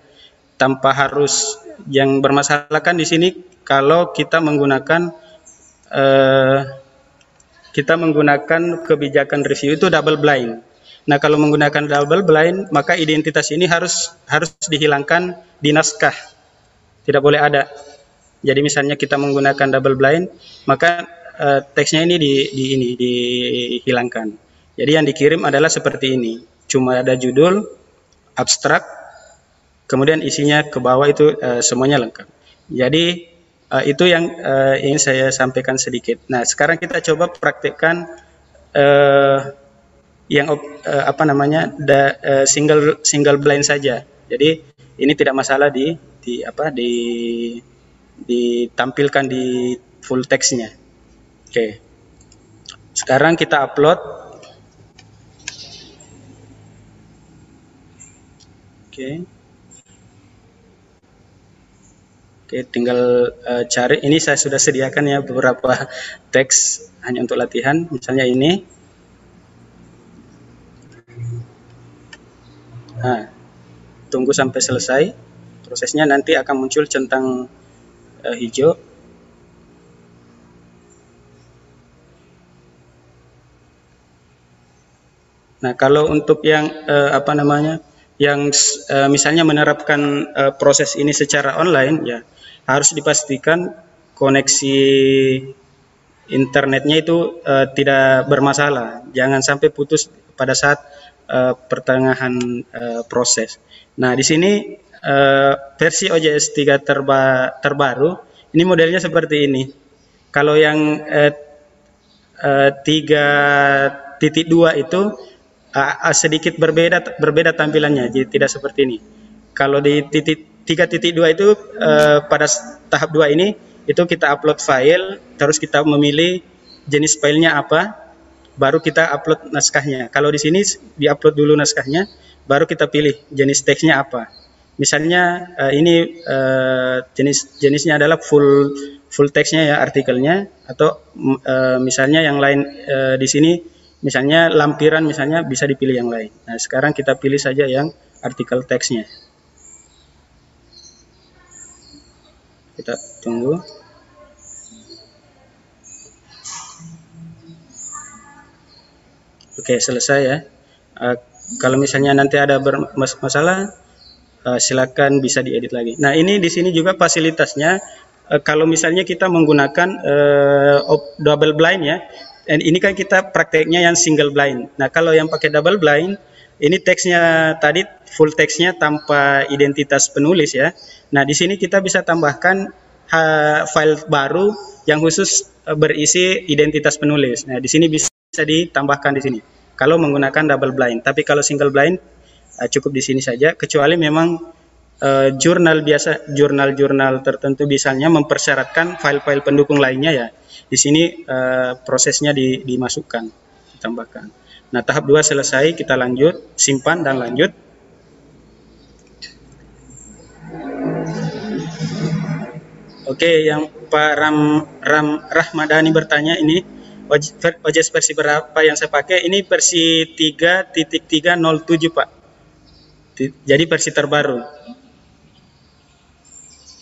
tanpa harus yang bermasalahkan di sini kalau kita menggunakan eh, kita menggunakan kebijakan review itu double blind. Nah, kalau menggunakan double blind, maka identitas ini harus harus dihilangkan di naskah. Tidak boleh ada. Jadi misalnya kita menggunakan double blind, maka eh, teksnya ini di, di ini dihilangkan. Jadi yang dikirim adalah seperti ini. Cuma ada judul, abstrak, kemudian isinya ke bawah itu eh, semuanya lengkap. Jadi eh, itu yang eh, ingin saya sampaikan sedikit. Nah, sekarang kita coba praktekkan eh, yang eh, apa namanya da- eh, single single blind saja. Jadi ini tidak masalah di di apa di ditampilkan di full teksnya. Oke. Sekarang kita upload. Oke. Oke, tinggal eh, cari. Ini saya sudah sediakan ya beberapa teks hanya untuk latihan. Misalnya ini. Nah, tunggu sampai selesai. Prosesnya nanti akan muncul centang eh, hijau. Nah, kalau untuk yang eh, apa namanya, yang eh, misalnya menerapkan eh, proses ini secara online, ya harus dipastikan koneksi internetnya itu eh, tidak bermasalah. Jangan sampai putus pada saat eh, pertengahan eh, proses. Nah, di sini eh, versi OJS 3 terba terbaru, ini modelnya seperti ini. Kalau yang eh, eh, 3.2 itu uh, sedikit berbeda berbeda tampilannya jadi tidak seperti ini kalau di titik 3.2 itu uh, pada tahap 2 ini itu kita upload file terus kita memilih jenis filenya apa baru kita upload naskahnya kalau di sini diupload dulu naskahnya baru kita pilih jenis teksnya apa misalnya uh, ini uh, jenis jenisnya adalah full full teksnya ya artikelnya atau uh, misalnya yang lain uh, di sini Misalnya lampiran misalnya bisa dipilih yang lain. Nah, sekarang kita pilih saja yang artikel teksnya. Kita tunggu. Oke, selesai ya. Uh, kalau misalnya nanti ada masalah, uh, silakan bisa diedit lagi. Nah, ini di sini juga fasilitasnya. Uh, kalau misalnya kita menggunakan uh, double blind ya, dan ini kan kita prakteknya yang single blind. Nah, kalau yang pakai double blind, ini teksnya tadi full teksnya tanpa identitas penulis ya. Nah, di sini kita bisa tambahkan file baru yang khusus e, berisi identitas penulis. Nah, di sini bisa ditambahkan di sini. Kalau menggunakan double blind, tapi kalau single blind uh, cukup di sini saja. Kecuali memang uh, jurnal biasa, jurnal-jurnal tertentu misalnya mempersyaratkan file-file pendukung lainnya ya di sini prosesnya di, dimasukkan, ditambahkan. Nah, tahap dua selesai, kita lanjut, simpan dan lanjut. Oke, yang Pak Ram, Ram Rahmadani bertanya ini OJS versi berapa yang saya pakai? Ini versi 3.307 Pak. Jadi versi terbaru.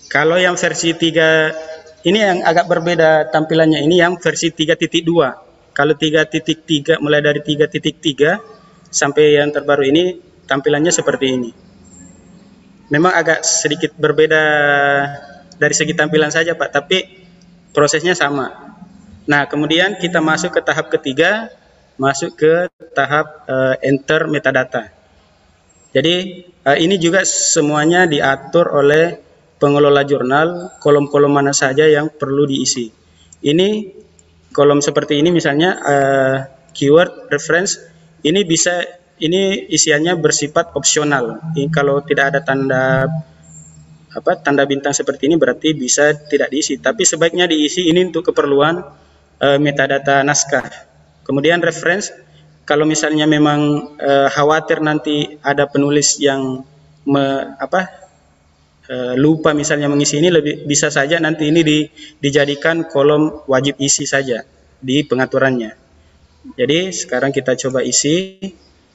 Kalau yang versi 3 ini yang agak berbeda tampilannya. Ini yang versi 3.2. Kalau 3.3 mulai dari 3.3 sampai yang terbaru ini tampilannya seperti ini. Memang agak sedikit berbeda dari segi tampilan saja Pak, tapi prosesnya sama. Nah, kemudian kita masuk ke tahap ketiga, masuk ke tahap uh, enter metadata. Jadi uh, ini juga semuanya diatur oleh pengelola jurnal kolom-kolom mana saja yang perlu diisi. Ini kolom seperti ini misalnya uh, keyword reference ini bisa ini isiannya bersifat opsional. Ini kalau tidak ada tanda apa tanda bintang seperti ini berarti bisa tidak diisi. Tapi sebaiknya diisi ini untuk keperluan uh, metadata naskah. Kemudian reference kalau misalnya memang uh, khawatir nanti ada penulis yang me, apa Eh, lupa misalnya mengisi ini lebih bisa saja nanti ini di, dijadikan kolom wajib isi saja di pengaturannya. Jadi sekarang kita coba isi.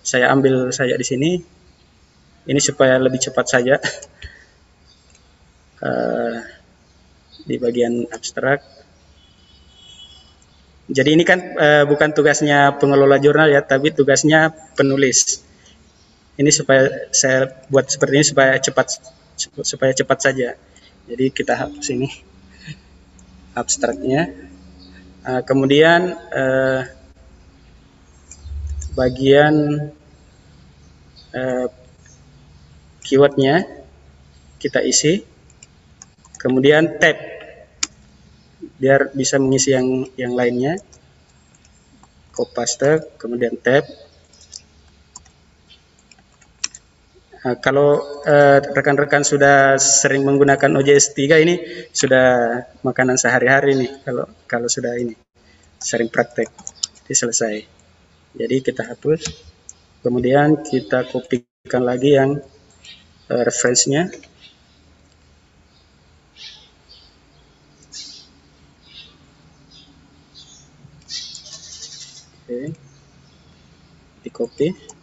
Saya ambil saja di sini. Ini supaya lebih cepat saja. Uh, di bagian abstrak. Jadi ini kan uh, bukan tugasnya pengelola jurnal ya, tapi tugasnya penulis. Ini supaya saya buat seperti ini supaya cepat supaya cepat saja. Jadi kita hapus ini abstraknya. Uh, kemudian uh, bagian uh, keywordnya kita isi. Kemudian tab biar bisa mengisi yang yang lainnya. Copy paste, kemudian tab Nah, kalau eh, rekan-rekan uh, sudah sering menggunakan OJS 3 ini sudah makanan sehari-hari nih kalau kalau sudah ini sering praktek jadi selesai. Jadi kita hapus. Kemudian kita kopikan lagi yang uh, referensinya. Oke. Di copy.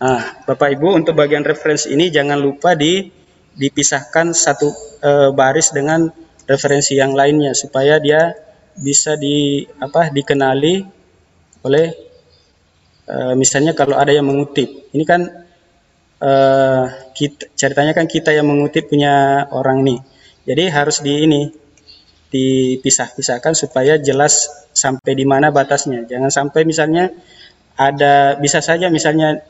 Nah, Bapak Ibu untuk bagian referensi ini jangan lupa di dipisahkan satu e, baris dengan referensi yang lainnya supaya dia bisa di apa dikenali oleh e, misalnya kalau ada yang mengutip. Ini kan e, kita ceritanya kan kita yang mengutip punya orang nih. Jadi harus di ini dipisah-pisahkan supaya jelas sampai di mana batasnya. Jangan sampai misalnya ada bisa saja misalnya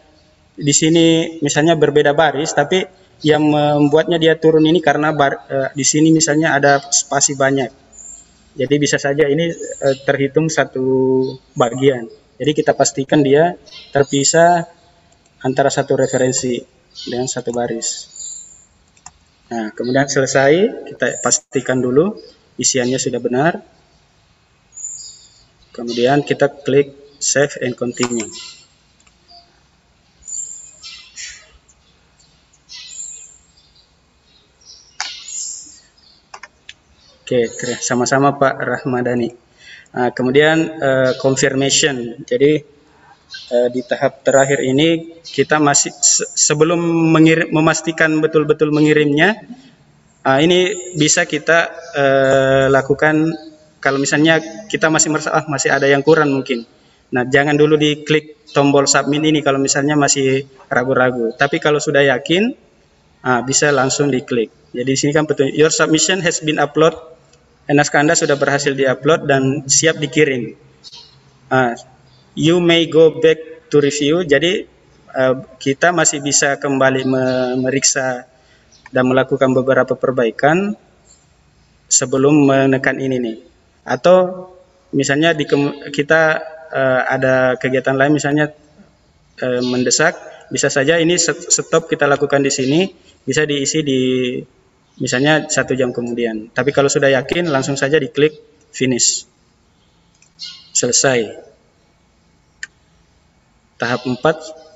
di sini misalnya berbeda baris tapi yang membuatnya dia turun ini karena bar, uh, di sini misalnya ada spasi banyak. Jadi bisa saja ini uh, terhitung satu bagian. Jadi kita pastikan dia terpisah antara satu referensi dengan satu baris. Nah, kemudian selesai, kita pastikan dulu isiannya sudah benar. Kemudian kita klik save and continue. Oke, sama-sama Pak Rahmadani. Nah, kemudian uh, confirmation. Jadi uh, di tahap terakhir ini kita masih se sebelum mengirim, memastikan betul-betul mengirimnya, uh, ini bisa kita uh, lakukan kalau misalnya kita masih merasa ah, masih ada yang kurang mungkin. Nah, jangan dulu diklik tombol submit ini kalau misalnya masih ragu-ragu. Tapi kalau sudah yakin, ah, bisa langsung diklik. Jadi di sini kan petunjuk your submission has been upload. Naskah Anda sudah berhasil diupload dan siap dikirim. Ah, you may go back to review. Jadi uh, kita masih bisa kembali memeriksa dan melakukan beberapa perbaikan sebelum menekan ini nih. Atau misalnya di kita uh, ada kegiatan lain misalnya uh, mendesak, bisa saja ini stop kita lakukan di sini, bisa diisi di misalnya satu jam kemudian. Tapi kalau sudah yakin, langsung saja diklik finish. Selesai. Tahap 4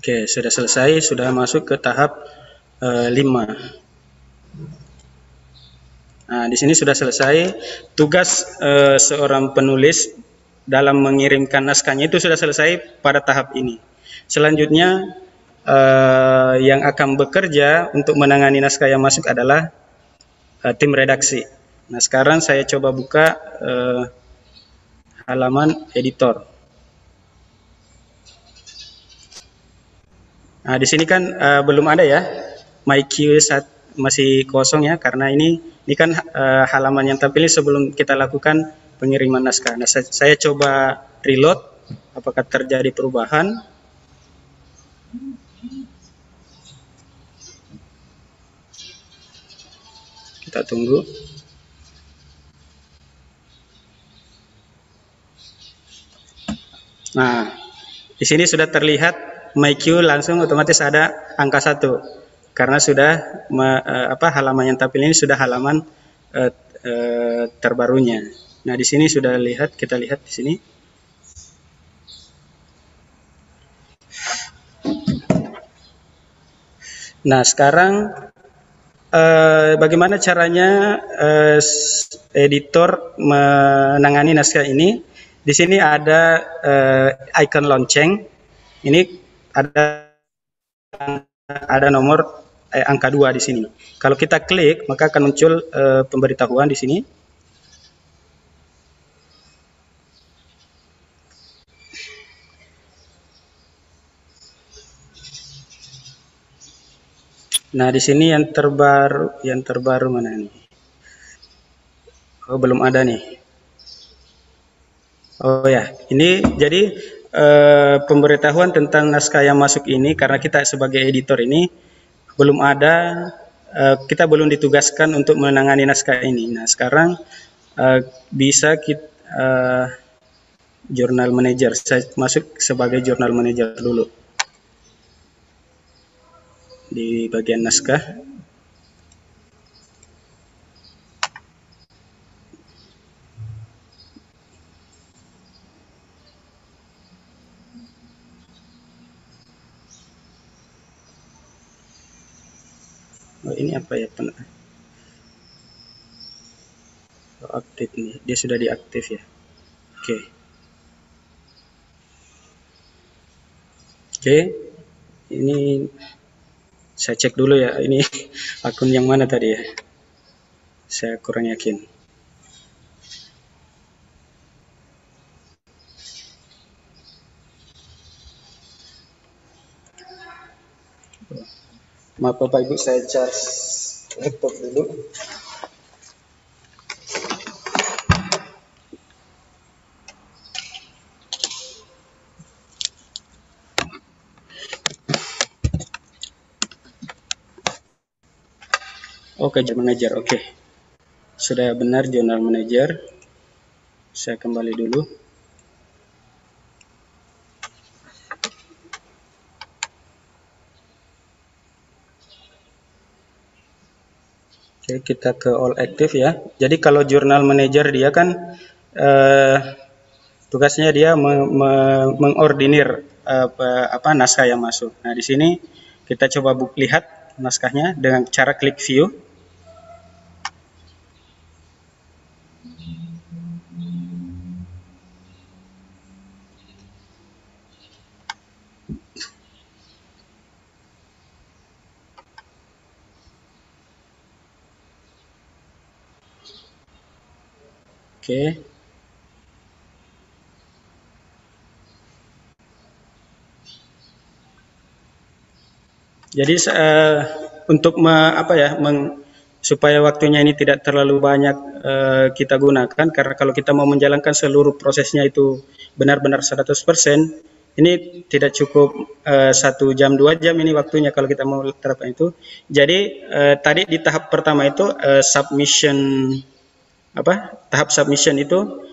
Oke, sudah selesai, sudah masuk ke tahap uh, eh, 5. Nah, di sini sudah selesai. Tugas uh, seorang penulis dalam mengirimkan naskahnya itu sudah selesai pada tahap ini. Selanjutnya, uh, yang akan bekerja untuk menangani naskah yang masuk adalah uh, tim redaksi. Nah, sekarang saya coba buka halaman editor. Nah, di sini kan uh, belum ada ya MyQ saat masih kosong ya karena ini ini kan uh, halaman yang tampil sebelum kita lakukan pengiriman naskah. Nah, saya, saya coba reload apakah terjadi perubahan. Kita tunggu. Nah, di sini sudah terlihat MyQ langsung otomatis ada angka satu karena sudah me, uh, apa halaman yang tampil ini sudah halaman uh, uh, terbarunya. Nah di sini sudah lihat kita lihat di sini. Nah sekarang bagaimana caranya editor menangani naskah ini? Di sini ada icon lonceng. Ini ada ada nomor eh, angka dua di sini. Kalau kita klik, maka akan muncul eh, pemberitahuan di sini. Nah, di sini yang terbaru, yang terbaru mana nih? Oh, belum ada nih. Oh ya, ini jadi eh, pemberitahuan tentang naskah yang masuk ini karena kita sebagai editor ini belum ada eh, kita belum ditugaskan untuk menangani naskah ini. Nah sekarang eh, bisa kita jurnal manager saya masuk sebagai jurnal manager dulu di bagian naskah ini apa ya pen oh, aktif nih. Dia sudah diaktif ya? Oke. Okay. oke. Okay. ini saya cek dulu ya ini akun yang mana tadi ya? Saya kurang yakin Maaf Bapak Ibu saya charge laptop dulu. Oke, okay, manager. Oke. Okay. Sudah benar jurnal manager. Saya kembali dulu. Oke, kita ke all active ya. Jadi kalau jurnal manager dia kan eh, tugasnya dia me, me, mengordinir eh, apa naskah yang masuk. Nah, di sini kita coba buk, lihat naskahnya dengan cara klik view. Oke. Jadi uh, untuk me, apa ya meng, supaya waktunya ini tidak terlalu banyak uh, kita gunakan karena kalau kita mau menjalankan seluruh prosesnya itu benar-benar 100% ini tidak cukup uh, satu jam dua jam ini waktunya kalau kita mau terapkan itu. Jadi uh, tadi di tahap pertama itu uh, submission apa tahap submission itu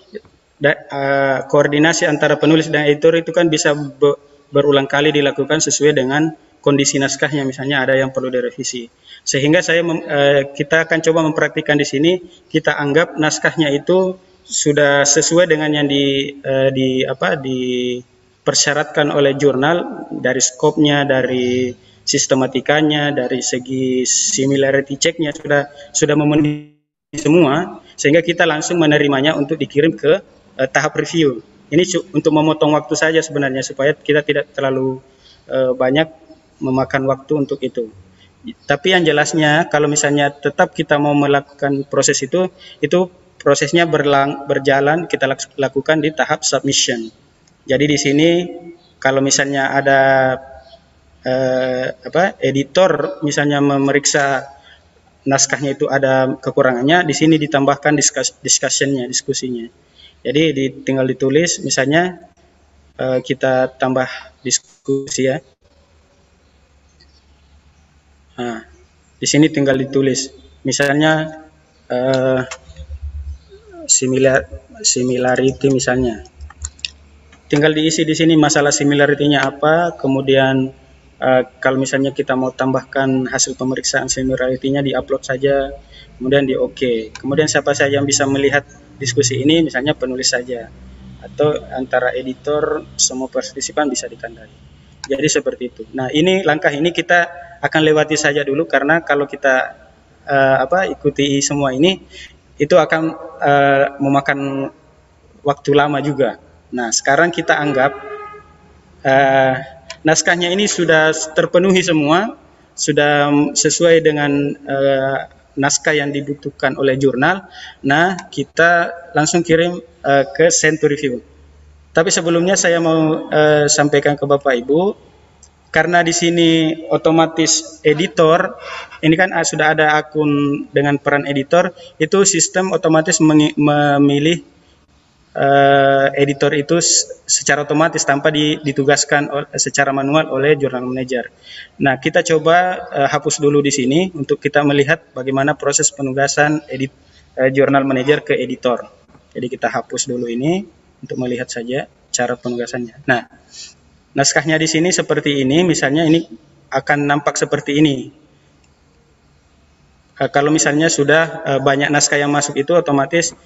da, uh, koordinasi antara penulis dan editor itu kan bisa be, berulang kali dilakukan sesuai dengan kondisi naskahnya. Misalnya ada yang perlu direvisi. Sehingga saya mem, uh, kita akan coba mempraktikkan di sini kita anggap naskahnya itu sudah sesuai dengan yang di uh, di apa dipersyaratkan oleh jurnal dari skopnya dari sistematikanya dari segi similarity checknya sudah sudah memenuhi semua sehingga kita langsung menerimanya untuk dikirim ke uh, tahap review. Ini untuk memotong waktu saja sebenarnya supaya kita tidak terlalu uh, banyak memakan waktu untuk itu. Tapi yang jelasnya kalau misalnya tetap kita mau melakukan proses itu, itu prosesnya berlang, berjalan kita lakukan di tahap submission. Jadi di sini kalau misalnya ada uh, apa editor misalnya memeriksa naskahnya itu ada kekurangannya, di sini ditambahkan diskus, discussionnya, diskusinya. Jadi di, tinggal ditulis, misalnya uh, kita tambah diskusi ya. Nah, di sini tinggal ditulis, misalnya uh, similar similarity misalnya. Tinggal diisi di sini masalah similarity-nya apa, kemudian uh, kalau misalnya kita mau tambahkan hasil pemeriksaan similarity-nya di-upload saja, kemudian di oke. Kemudian siapa saja yang bisa melihat diskusi ini, misalnya penulis saja, atau antara editor semua partisipan bisa ditandai. Jadi seperti itu. Nah ini langkah ini kita akan lewati saja dulu karena kalau kita uh, apa ikuti semua ini itu akan uh, memakan waktu lama juga. Nah sekarang kita anggap uh, naskahnya ini sudah terpenuhi semua, sudah sesuai dengan uh, naskah yang dibutuhkan oleh jurnal. Nah, kita langsung kirim uh, ke send to review. Tapi sebelumnya saya mau uh, sampaikan ke Bapak Ibu, karena di sini otomatis editor, ini kan sudah ada akun dengan peran editor, itu sistem otomatis memilih uh, editor itu secara otomatis tanpa ditugaskan secara manual oleh jurnal manager. Nah, kita coba uh, hapus dulu di sini untuk kita melihat bagaimana proses penugasan edit uh, jurnal manager ke editor. Jadi kita hapus dulu ini untuk melihat saja cara penugasannya. Nah, naskahnya di sini seperti ini, misalnya ini akan nampak seperti ini. Kalau misalnya sudah banyak naskah yang masuk itu otomatis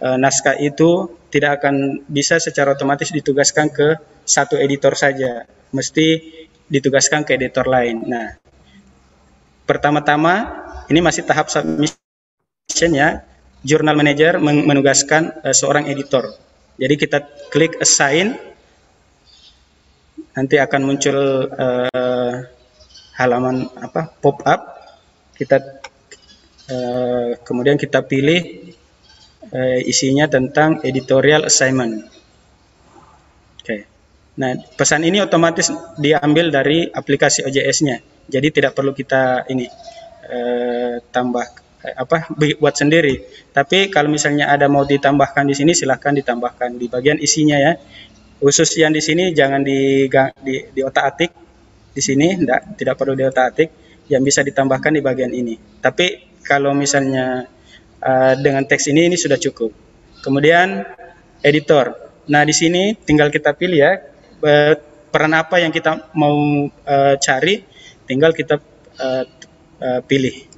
uh, naskah itu tidak akan bisa secara otomatis ditugaskan ke satu editor saja, mesti ditugaskan ke editor lain. Nah, pertama-tama ini masih tahap submission ya, jurnal manager menugaskan uh, seorang editor. Jadi kita klik assign, nanti akan muncul uh, halaman apa pop up, kita uh, kemudian kita pilih uh, isinya tentang editorial assignment. Oke. Okay. Nah, pesan ini otomatis diambil dari aplikasi OJS-nya. Jadi tidak perlu kita ini uh, tambah uh, apa buat sendiri. Tapi kalau misalnya ada mau ditambahkan di sini silahkan ditambahkan di bagian isinya ya. Khusus yang di sini jangan di di, di otak-atik di sini tidak tidak perlu di otak-atik yang bisa ditambahkan di bagian ini. Tapi kalau misalnya uh, dengan teks ini ini sudah cukup. Kemudian editor. Nah di sini tinggal kita pilih ya peran apa yang kita mau uh, cari, tinggal kita uh, uh, pilih.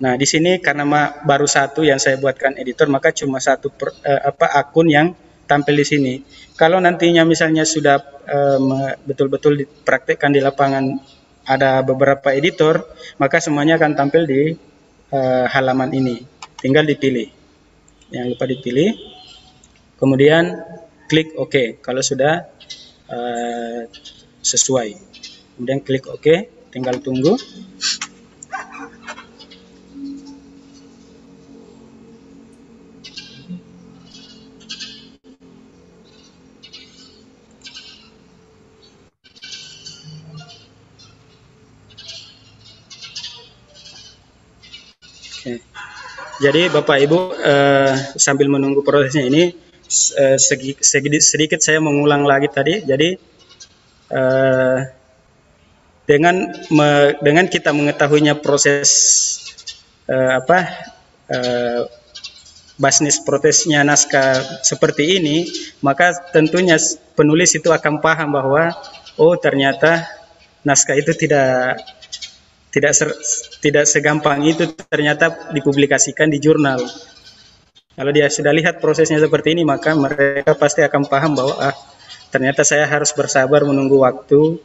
Nah, di sini karena baru satu yang saya buatkan editor, maka cuma satu per- eh, apa akun yang tampil di sini. Kalau nantinya misalnya sudah eh, betul-betul dipraktekkan di lapangan ada beberapa editor, maka semuanya akan tampil di eh, halaman ini. Tinggal dipilih. Yang lupa dipilih. Kemudian klik OK kalau sudah eh, sesuai. Kemudian klik OK, tinggal tunggu. Jadi Bapak Ibu eh, sambil menunggu prosesnya ini eh, segi, segi- sedikit saya mengulang lagi tadi. Jadi eh, dengan me- dengan kita mengetahuinya proses eh, apa eh, basnis protesnya naskah seperti ini, maka tentunya penulis itu akan paham bahwa oh ternyata naskah itu tidak tidak ser- tidak segampang itu ternyata dipublikasikan di jurnal. Kalau dia sudah lihat prosesnya seperti ini, maka mereka pasti akan paham bahwa ah ternyata saya harus bersabar menunggu waktu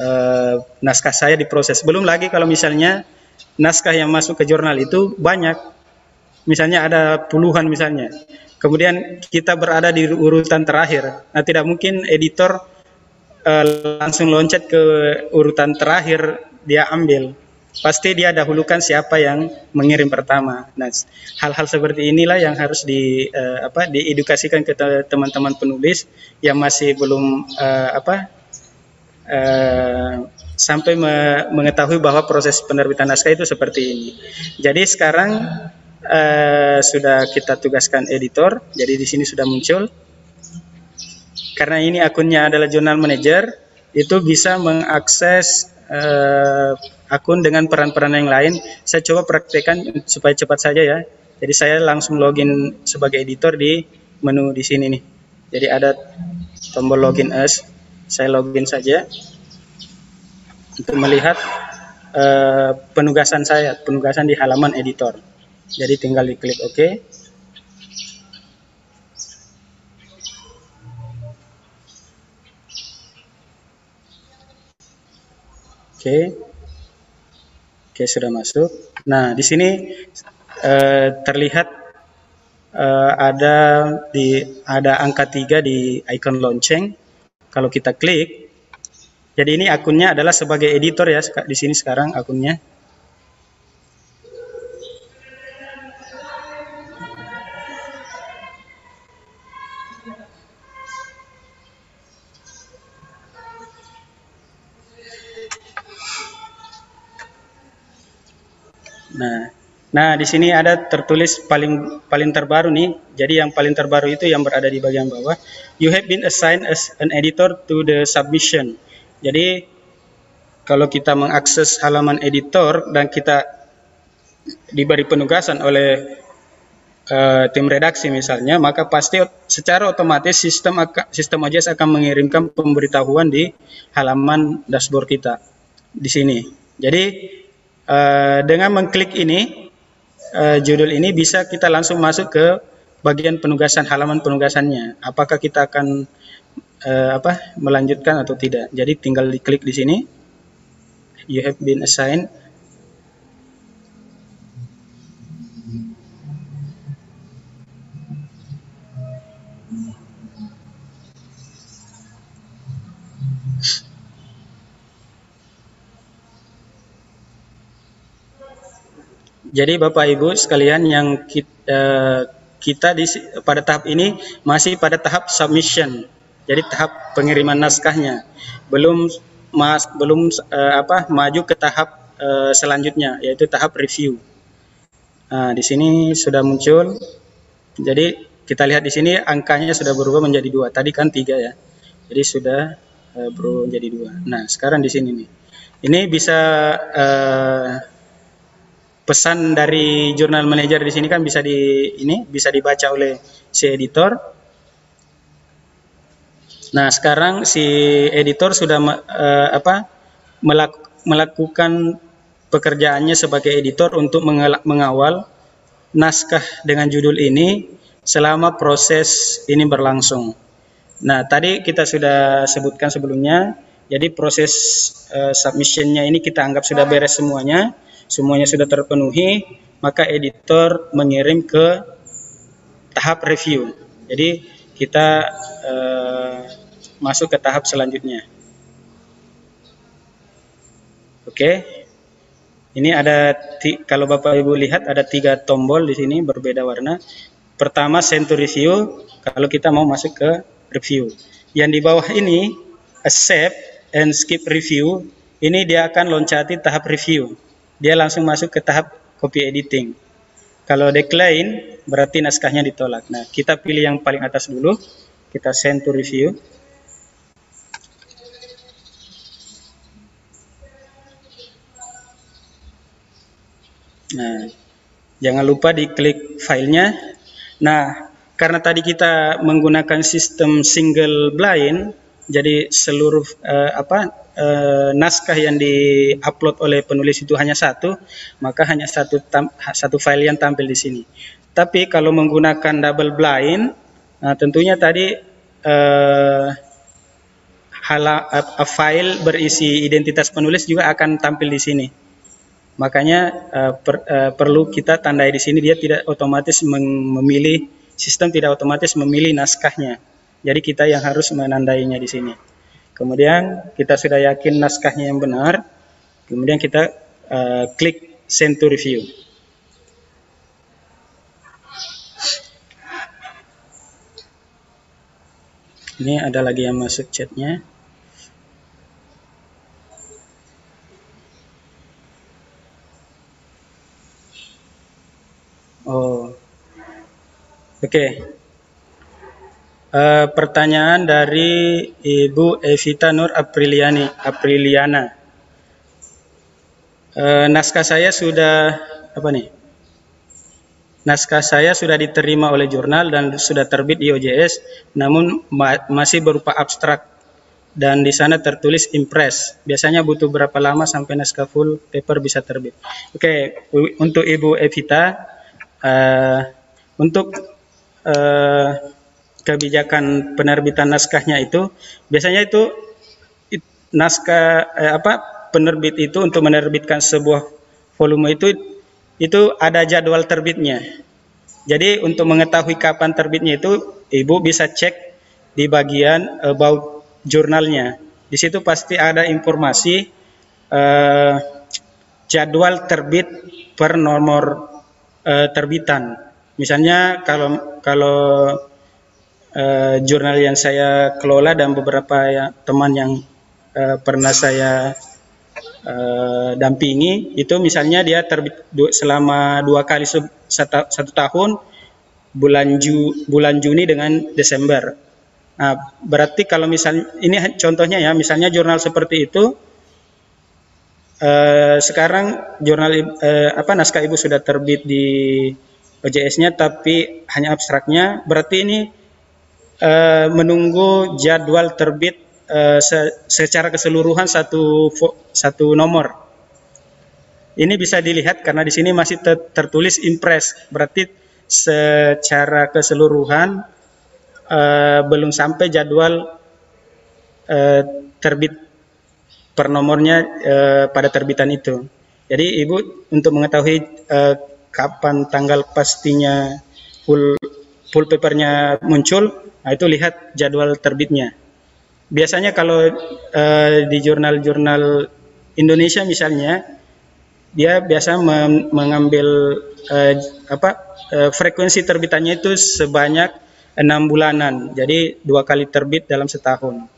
eh, naskah saya diproses. Belum lagi kalau misalnya naskah yang masuk ke jurnal itu banyak, misalnya ada puluhan misalnya. Kemudian kita berada di urutan terakhir. Nah tidak mungkin editor eh, langsung loncat ke urutan terakhir dia ambil. Pasti dia dahulukan siapa yang mengirim pertama. Nah, hal-hal seperti inilah yang harus di eh, apa diedukasikan ke te- teman-teman penulis yang masih belum eh, apa eh, sampai me- mengetahui bahwa proses penerbitan naskah itu seperti ini. Jadi sekarang eh, sudah kita tugaskan editor. Jadi di sini sudah muncul karena ini akunnya adalah jurnal manager, itu bisa mengakses eh, akun dengan peran-peran yang lain. Saya coba praktekkan supaya cepat saja ya. Jadi saya langsung login sebagai editor di menu di sini nih. Jadi ada tombol login as. Saya login saja untuk melihat eh, penugasan saya, penugasan di halaman editor. Jadi tinggal diklik OK. Oke. Oke, sudah masuk. Nah, di sini eh, terlihat eh, ada di ada angka 3 di icon lonceng. Kalau kita klik, jadi ini akunnya adalah sebagai editor ya di sini sekarang akunnya. Nah, nah di sini ada tertulis paling paling terbaru nih. Jadi yang paling terbaru itu yang berada di bagian bawah. You have been assigned as an editor to the submission. Jadi kalau kita mengakses halaman editor dan kita diberi penugasan oleh eh, tim redaksi misalnya, maka pasti secara otomatis sistem sistem OJS akan mengirimkan pemberitahuan di halaman dashboard kita di sini. Jadi eh, dengan mengklik ini eh, judul ini bisa kita langsung masuk ke bagian penugasan halaman penugasannya. Apakah kita akan eh, apa melanjutkan atau tidak? Jadi tinggal diklik di sini. You have been assigned Jadi Bapak Ibu sekalian yang kita, kita di pada tahap ini masih pada tahap submission. Jadi tahap pengiriman naskahnya. Belum mas belum eh, apa maju ke tahap eh, selanjutnya yaitu tahap review. Nah, di sini sudah muncul. Jadi kita lihat di sini angkanya sudah berubah menjadi dua. Tadi kan tiga ya. Jadi sudah eh, berubah menjadi dua. Nah, sekarang di sini nih. Ini bisa eh, pesan dari jurnal manager di sini kan bisa di ini bisa dibaca oleh si editor. Nah, sekarang si editor sudah eh, apa melak- melakukan pekerjaannya sebagai editor untuk mengawal naskah dengan judul ini selama proses ini berlangsung. Nah, tadi kita sudah sebutkan sebelumnya, jadi proses uh, submissionnya ini kita anggap sudah beres semuanya, semuanya sudah terpenuhi, maka editor mengirim ke tahap review. Jadi kita uh, masuk ke tahap selanjutnya. Oke, ini ada kalau Bapak Ibu lihat ada tiga tombol di sini berbeda warna. Pertama send to review kalau kita mau masuk ke review. Yang di bawah ini accept and skip review ini dia akan loncati tahap review. Dia langsung masuk ke tahap copy editing. Kalau decline berarti naskahnya ditolak. Nah, kita pilih yang paling atas dulu. Kita send to review. Nah, jangan lupa diklik filenya Nah, karena tadi kita menggunakan sistem single blind, jadi seluruh uh, apa uh, naskah yang diupload oleh penulis itu hanya satu, maka hanya satu tam, satu file yang tampil di sini. Tapi kalau menggunakan double blind, nah tentunya tadi uh, hala, uh, file berisi identitas penulis juga akan tampil di sini. Makanya uh, per, uh, perlu kita tandai di sini dia tidak otomatis memilih sistem tidak otomatis memilih naskahnya. Jadi kita yang harus menandainya di sini. Kemudian kita sudah yakin naskahnya yang benar, kemudian kita uh, klik send to review. Ini ada lagi yang masuk chatnya. Oh, oke. Okay. Eh, pertanyaan dari Ibu Evita Nur Apriliani, Apriliana. Uh, naskah saya sudah apa nih? Naskah saya sudah diterima oleh jurnal dan sudah terbit di OJS, namun ma masih berupa abstrak dan di sana tertulis impress. Biasanya butuh berapa lama sampai naskah full paper bisa terbit? Oke, okay. untuk Ibu Evita, uh, untuk uh, kebijakan penerbitan naskahnya itu biasanya itu it, naskah eh, apa penerbit itu untuk menerbitkan sebuah volume itu itu ada jadwal terbitnya. Jadi untuk mengetahui kapan terbitnya itu ibu bisa cek di bagian about jurnalnya. Di situ pasti ada informasi uh, jadwal terbit per nomor uh, terbitan. Misalnya kalau kalau uh, jurnal yang saya kelola dan beberapa ya, teman yang uh, pernah saya uh, dampingi itu misalnya dia terbit du selama dua kali satu, satu tahun bulan Ju bulan Juni dengan Desember. Nah, berarti kalau misalnya ini contohnya ya, misalnya jurnal seperti itu Uh, sekarang jurnal uh, apa naskah ibu sudah terbit di OJS-nya tapi hanya abstraknya berarti ini uh, menunggu jadwal terbit uh, se secara keseluruhan satu satu nomor. Ini bisa dilihat karena di sini masih ter tertulis impress berarti secara keseluruhan uh, belum sampai jadwal uh, terbit per nomornya uh, pada terbitan itu. Jadi Ibu untuk mengetahui uh, kapan tanggal pastinya full full papernya muncul, nah itu lihat jadwal terbitnya. Biasanya kalau uh, di jurnal-jurnal Indonesia misalnya, dia biasa mengambil uh, apa uh, frekuensi terbitannya itu sebanyak enam bulanan, jadi dua kali terbit dalam setahun.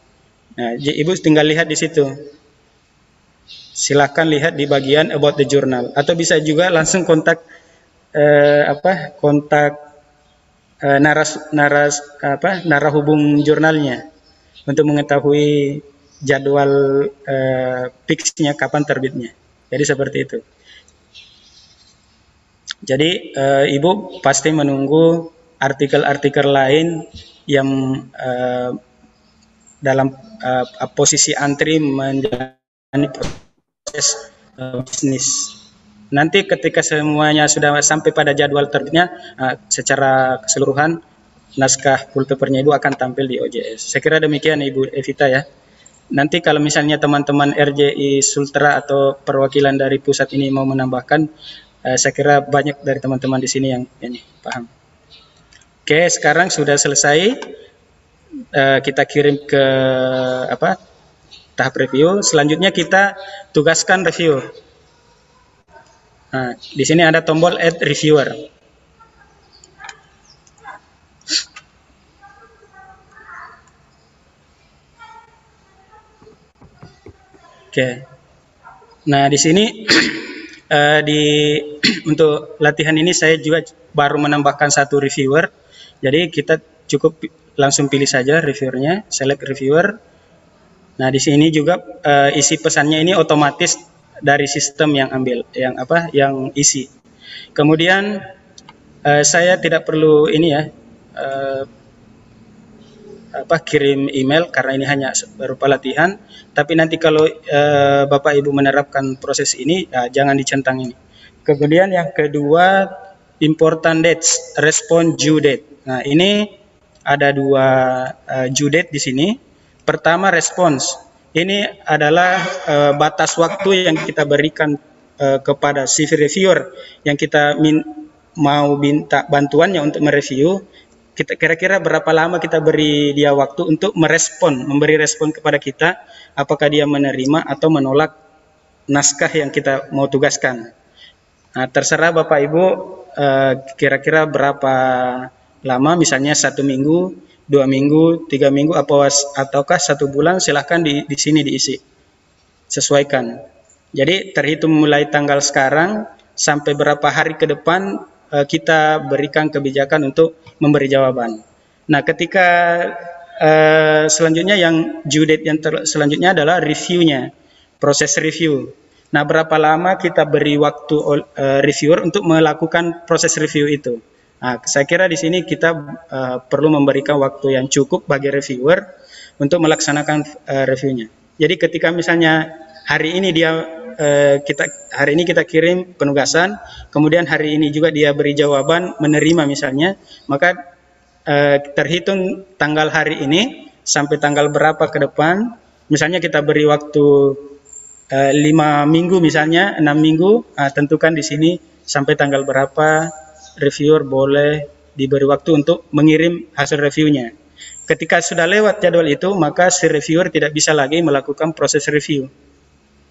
Nah, ibu tinggal lihat di situ silahkan lihat di bagian about the journal atau bisa juga langsung kontak eh, apa kontak eh, naras naras apa narah hubung jurnalnya untuk mengetahui jadwal eh, fixnya kapan terbitnya jadi seperti itu jadi eh, ibu pasti menunggu artikel-artikel lain yang eh, dalam uh, posisi antri menjalani proses uh, bisnis. Nanti ketika semuanya sudah sampai pada jadwal terbitnya, uh, secara keseluruhan naskah full papernya itu akan tampil di OJS. Saya kira demikian Ibu Evita ya. Nanti kalau misalnya teman-teman RJI Sultra atau perwakilan dari pusat ini mau menambahkan, uh, saya kira banyak dari teman-teman di sini yang ini paham. Oke, sekarang sudah selesai. Uh, kita kirim ke apa tahap review. Selanjutnya kita tugaskan review. Nah, di sini ada tombol Add Reviewer. Oke. Nah, di sini uh, di untuk latihan ini saya juga baru menambahkan satu reviewer. Jadi kita cukup langsung pilih saja reviewernya, select reviewer. Nah, di sini juga uh, isi pesannya ini otomatis dari sistem yang ambil yang apa yang isi. Kemudian uh, saya tidak perlu ini ya uh, apa kirim email karena ini hanya berupa latihan. Tapi nanti kalau uh, bapak ibu menerapkan proses ini uh, jangan dicentang ini. Kemudian yang kedua important dates respond due date. Nah ini ada dua uh, due date di sini. Pertama response ini adalah uh, batas waktu yang kita berikan uh, kepada CV reviewer yang kita min mau minta bantuannya untuk mereview. Kita kira-kira berapa lama kita beri dia waktu untuk merespon, memberi respon kepada kita apakah dia menerima atau menolak naskah yang kita mau tugaskan. Nah, terserah Bapak Ibu eh, kira-kira uh, berapa lama, misalnya satu minggu, dua minggu, tiga minggu, apa ataukah satu bulan, silahkan di, di sini diisi. Sesuaikan. Jadi terhitung mulai tanggal sekarang sampai berapa hari ke depan uh, kita berikan kebijakan untuk memberi jawaban. Nah, ketika uh, selanjutnya yang due date yang ter, selanjutnya adalah reviewnya, proses review. Nah, berapa lama kita beri waktu uh, reviewer untuk melakukan proses review itu? Nah, saya kira di sini kita uh, perlu memberikan waktu yang cukup bagi reviewer untuk melaksanakan uh, reviewnya. Jadi ketika misalnya hari ini dia uh, kita hari ini kita kirim penugasan, kemudian hari ini juga dia beri jawaban menerima misalnya, maka uh, terhitung tanggal hari ini sampai tanggal berapa ke depan, misalnya kita beri waktu lima minggu misalnya enam minggu, uh, tentukan di sini sampai tanggal berapa reviewer boleh diberi waktu untuk mengirim hasil reviewnya. Ketika sudah lewat jadwal itu, maka si reviewer tidak bisa lagi melakukan proses review.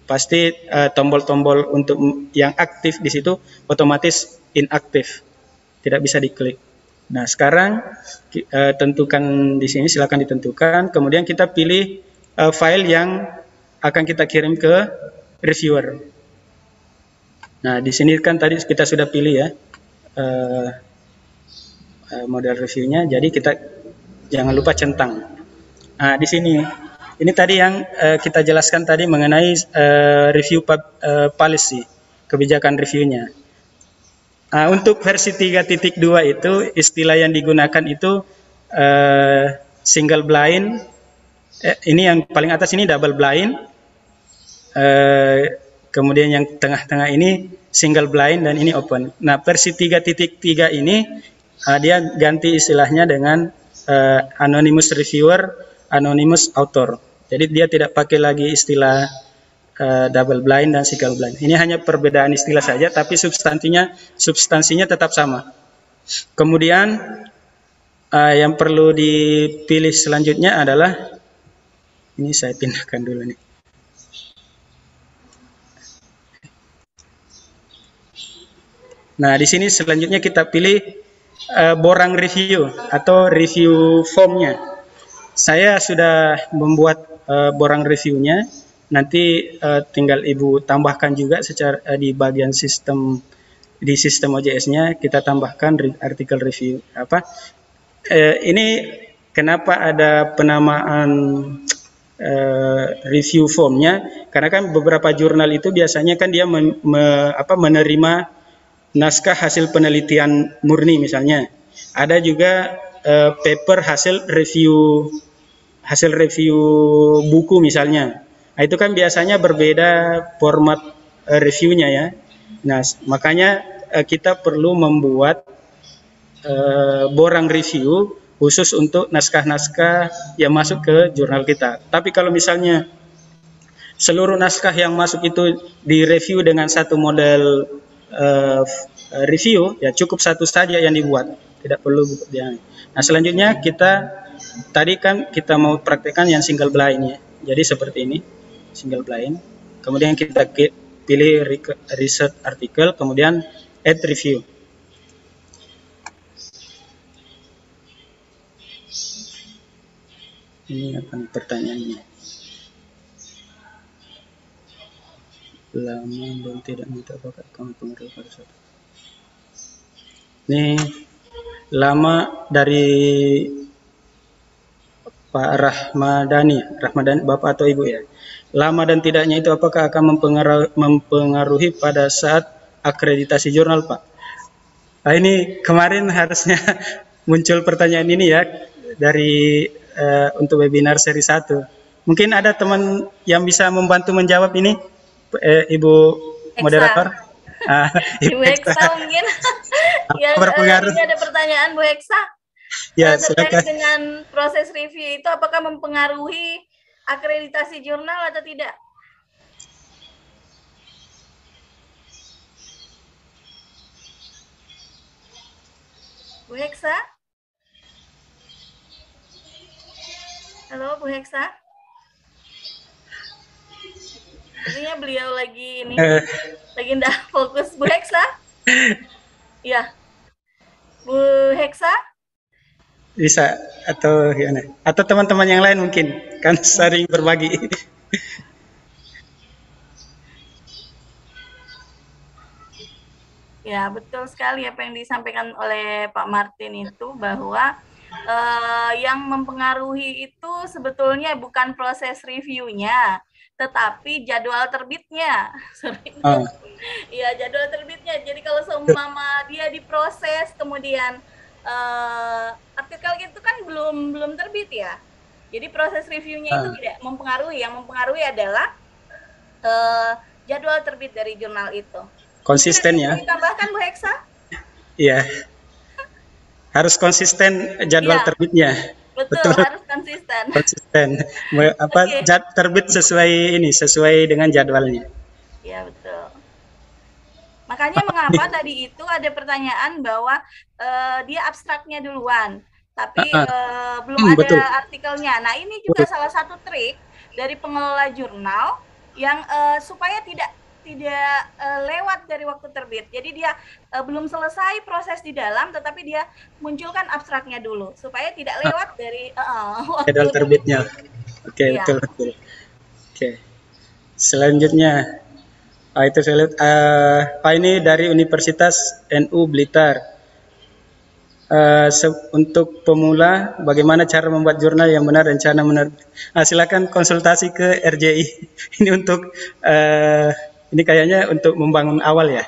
Pasti eh, tombol-tombol uh, untuk yang aktif di situ otomatis inaktif, tidak bisa diklik. Nah, sekarang uh, tentukan di sini, silakan ditentukan. Kemudian kita pilih uh, file yang akan kita kirim ke reviewer. Nah, di sini kan tadi kita sudah pilih ya uh, model reviewnya. Jadi kita jangan lupa centang. Nah, di sini ini tadi yang uh, kita jelaskan tadi mengenai uh, review uh, policy, kebijakan reviewnya. Nah, untuk versi 3.2 itu istilah yang digunakan itu uh, single blind. Eh, ini yang paling atas ini double blind. Kemudian yang tengah-tengah ini single blind dan ini open. Nah, versi 3.3 ini uh, dia ganti istilahnya dengan uh, anonymous reviewer, anonymous author. Jadi dia tidak pakai lagi istilah uh, double blind dan single blind. Ini hanya perbedaan istilah saja tapi substansinya substansinya tetap sama. Kemudian uh, yang perlu dipilih selanjutnya adalah ini saya pindahkan dulu nih. Nah, di sini selanjutnya kita pilih uh, borang review atau review formnya. Saya sudah membuat uh, borang reviewnya. Nanti uh, tinggal ibu tambahkan juga secara uh, di bagian sistem di sistem OJS-nya kita tambahkan re artikel review apa. Uh, ini kenapa ada penamaan uh, review formnya? Karena kan beberapa jurnal itu biasanya kan dia men, me, apa, menerima naskah hasil penelitian murni misalnya. Ada juga uh, paper hasil review hasil review buku misalnya. Nah, itu kan biasanya berbeda format eh, reviewnya ya. Nah, makanya eh, kita perlu membuat eh, borang review khusus untuk naskah-naskah yang masuk ke jurnal kita. Tapi kalau misalnya seluruh naskah yang masuk itu direview dengan satu model eh, review, ya cukup satu saja yang dibuat, tidak perlu dia. Nah selanjutnya kita tadi kan kita mau praktekkan yang single blind ya. Jadi seperti ini, single blind. Kemudian kita ki- pilih research article, kemudian add review. Ini apa nih pertanyaannya? Lama dan tidak minta bakat kamu pengaruh pada satu. Ini lama dari Pak Rahmadani, Rahmadani Bapak atau Ibu ya. Lama dan tidaknya itu apakah akan mempengaruhi, mempengaruhi pada saat akreditasi jurnal Pak? Nah, ini kemarin harusnya muncul pertanyaan ini ya dari eh, untuk webinar seri 1. Mungkin ada teman yang bisa membantu menjawab ini, eh, Ibu Eksa. moderator? Ah, Ibu Heksa mungkin yang eh, ini ada pertanyaan Bu Heksa Ya, Eh, terkait silakan. dengan proses review itu apakah mempengaruhi akreditasi jurnal atau tidak? Bu Heksa? Halo Bu Heksa? Sepertinya beliau lagi ini Eh, lagi ndak fokus Bu Heksa? Iya. Bu Heksa? bisa atau gimana? Atau teman-teman yang lain mungkin kan sering berbagi. Ya, betul sekali apa yang disampaikan oleh Pak Martin itu bahwa eh, yang mempengaruhi itu sebetulnya bukan proses reviewnya, tetapi jadwal terbitnya. Sorry. Iya, jadwal terbitnya. Jadi kalau seumpama dia diproses kemudian eh, artikel itu kan belum belum terbit ya. Jadi proses reviewnya itu Ah. tidak mempengaruhi. Yang mempengaruhi adalah eh, jadwal terbit dari jurnal itu. konsisten ya. Bisa Ditambahkan Bu Heksa? Iya. Harus konsisten jadwal Iya. terbitnya. Betul, Betul. harus konsisten. Konsisten. Apa Oke. jad- terbit sesuai ini, sesuai dengan jadwalnya. Ya, betul. Makanya mengapa tadi itu ada pertanyaan bahwa eh, dia abstraknya duluan, tapi eh, belum Hmm, ada betul. artikelnya. Nah, ini juga salah satu trik dari pengelola jurnal yang eh, supaya tidak tidak eh, lewat dari waktu terbit. Jadi dia eh, belum selesai proses di dalam, tetapi dia munculkan abstraknya dulu supaya tidak lewat dari eh, waktu Jadwal terbitnya. Oke, Iya. betul betul. Oke. Selanjutnya, ah, itu saya lihat. ah, Pak ini dari Universitas NU Blitar. Se- untuk pemula, bagaimana cara membuat jurnal yang benar dan cara benar? Ah, silakan konsultasi ke RJI. ini untuk eh, ini kayaknya untuk membangun awal ya.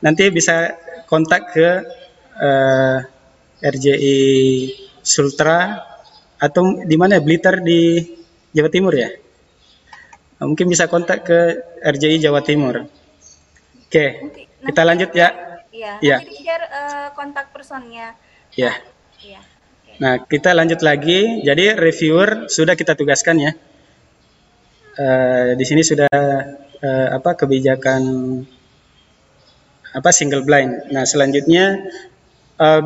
Nanti bisa kontak ke eh, RJI Sultra atau di mana Blitar di Jawa Timur ya? Ah, Mungkin bisa kontak ke RJI Jawa Timur. Oke, Nanti- kita lanjut ya. Iya, Iya. nanti di-share eh, kontak personnya. Ya. Iya. Oke. Nah, kita lanjut lagi. Jadi reviewer sudah kita tugaskan ya. Eh, di sini sudah eh, apa kebijakan apa single blind. Nah, selanjutnya eh,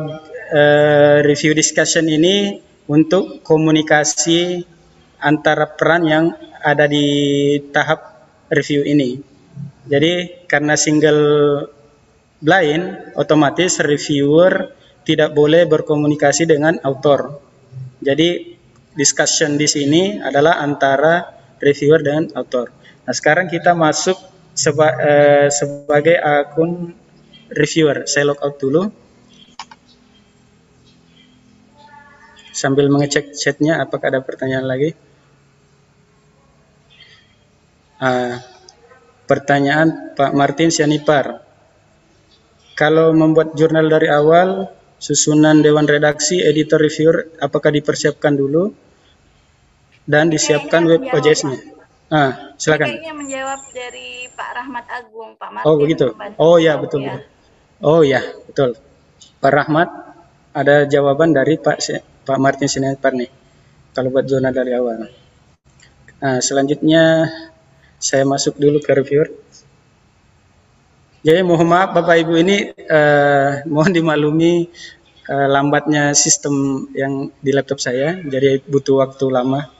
eh, review discussion ini untuk komunikasi antara peran yang ada di tahap review ini. Jadi karena single blind, otomatis reviewer tidak boleh berkomunikasi dengan author. Jadi discussion di sini adalah antara reviewer dengan author. Nah sekarang kita masuk seba- eh, sebagai akun reviewer. Saya log out dulu. Sambil mengecek chatnya apakah ada pertanyaan lagi. Ah, pertanyaan Pak Martin Sianipar. Kalau membuat jurnal dari awal, susunan dewan redaksi, editor reviewer, apakah dipersiapkan dulu dan disiapkan web OJS-nya? Ah, silakan. Kayaknya menjawab dari Pak Rahmat Agung, Pak Martin. Oh begitu. membantu Oh ya betul. ya. Oh ya betul. Pak Rahmat ada jawaban dari Pak Pak Martin Sinepar nih. Kalau buat zona dari awal. Nah selanjutnya saya masuk dulu ke reviewer. Jadi mohon maaf Bapak Ibu ini eh, mohon dimaklumi eh, lambatnya sistem yang di laptop saya. Jadi butuh waktu lama.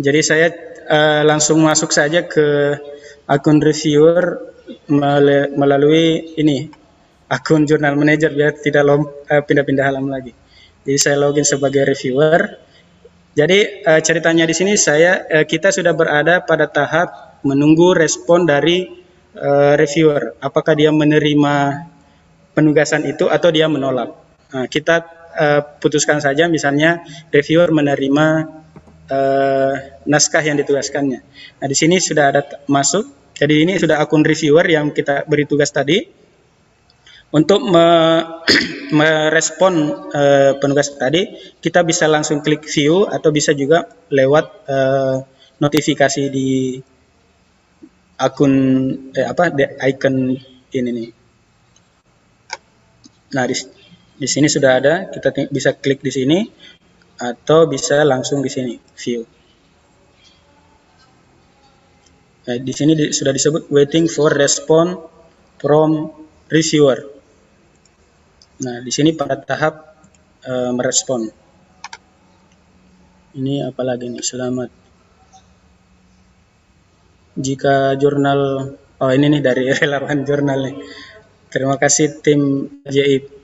Jadi saya eh, langsung masuk saja ke akun reviewer melalui ini akun jurnal manager biar tidak eh, pindah-pindah halaman lagi. Jadi saya login sebagai reviewer. Jadi eh, ceritanya di sini saya eh, kita sudah berada pada tahap menunggu respon dari eh, reviewer. Apakah dia menerima penugasan itu atau dia menolak. Nah, kita eh, putuskan saja misalnya reviewer menerima eh, naskah yang ditugaskannya. Nah, di sini sudah ada masuk. Jadi ini sudah akun reviewer yang kita beri tugas tadi untuk me- merespon eh, penugas tadi. Kita bisa langsung klik view atau bisa juga lewat eh, notifikasi di akun eh, apa di icon ini nih. Nah, di, di sini sudah ada. Kita bisa klik di sini atau bisa langsung di sini view. Nah, di sini di- sudah disebut waiting for response from reviewer. Nah, di sini pada tahap eh, merespon. Ini apalagi nih? Selamat. Jika jurnal oh ini nih dari relawan jurnal nih. Terima kasih tim JIP.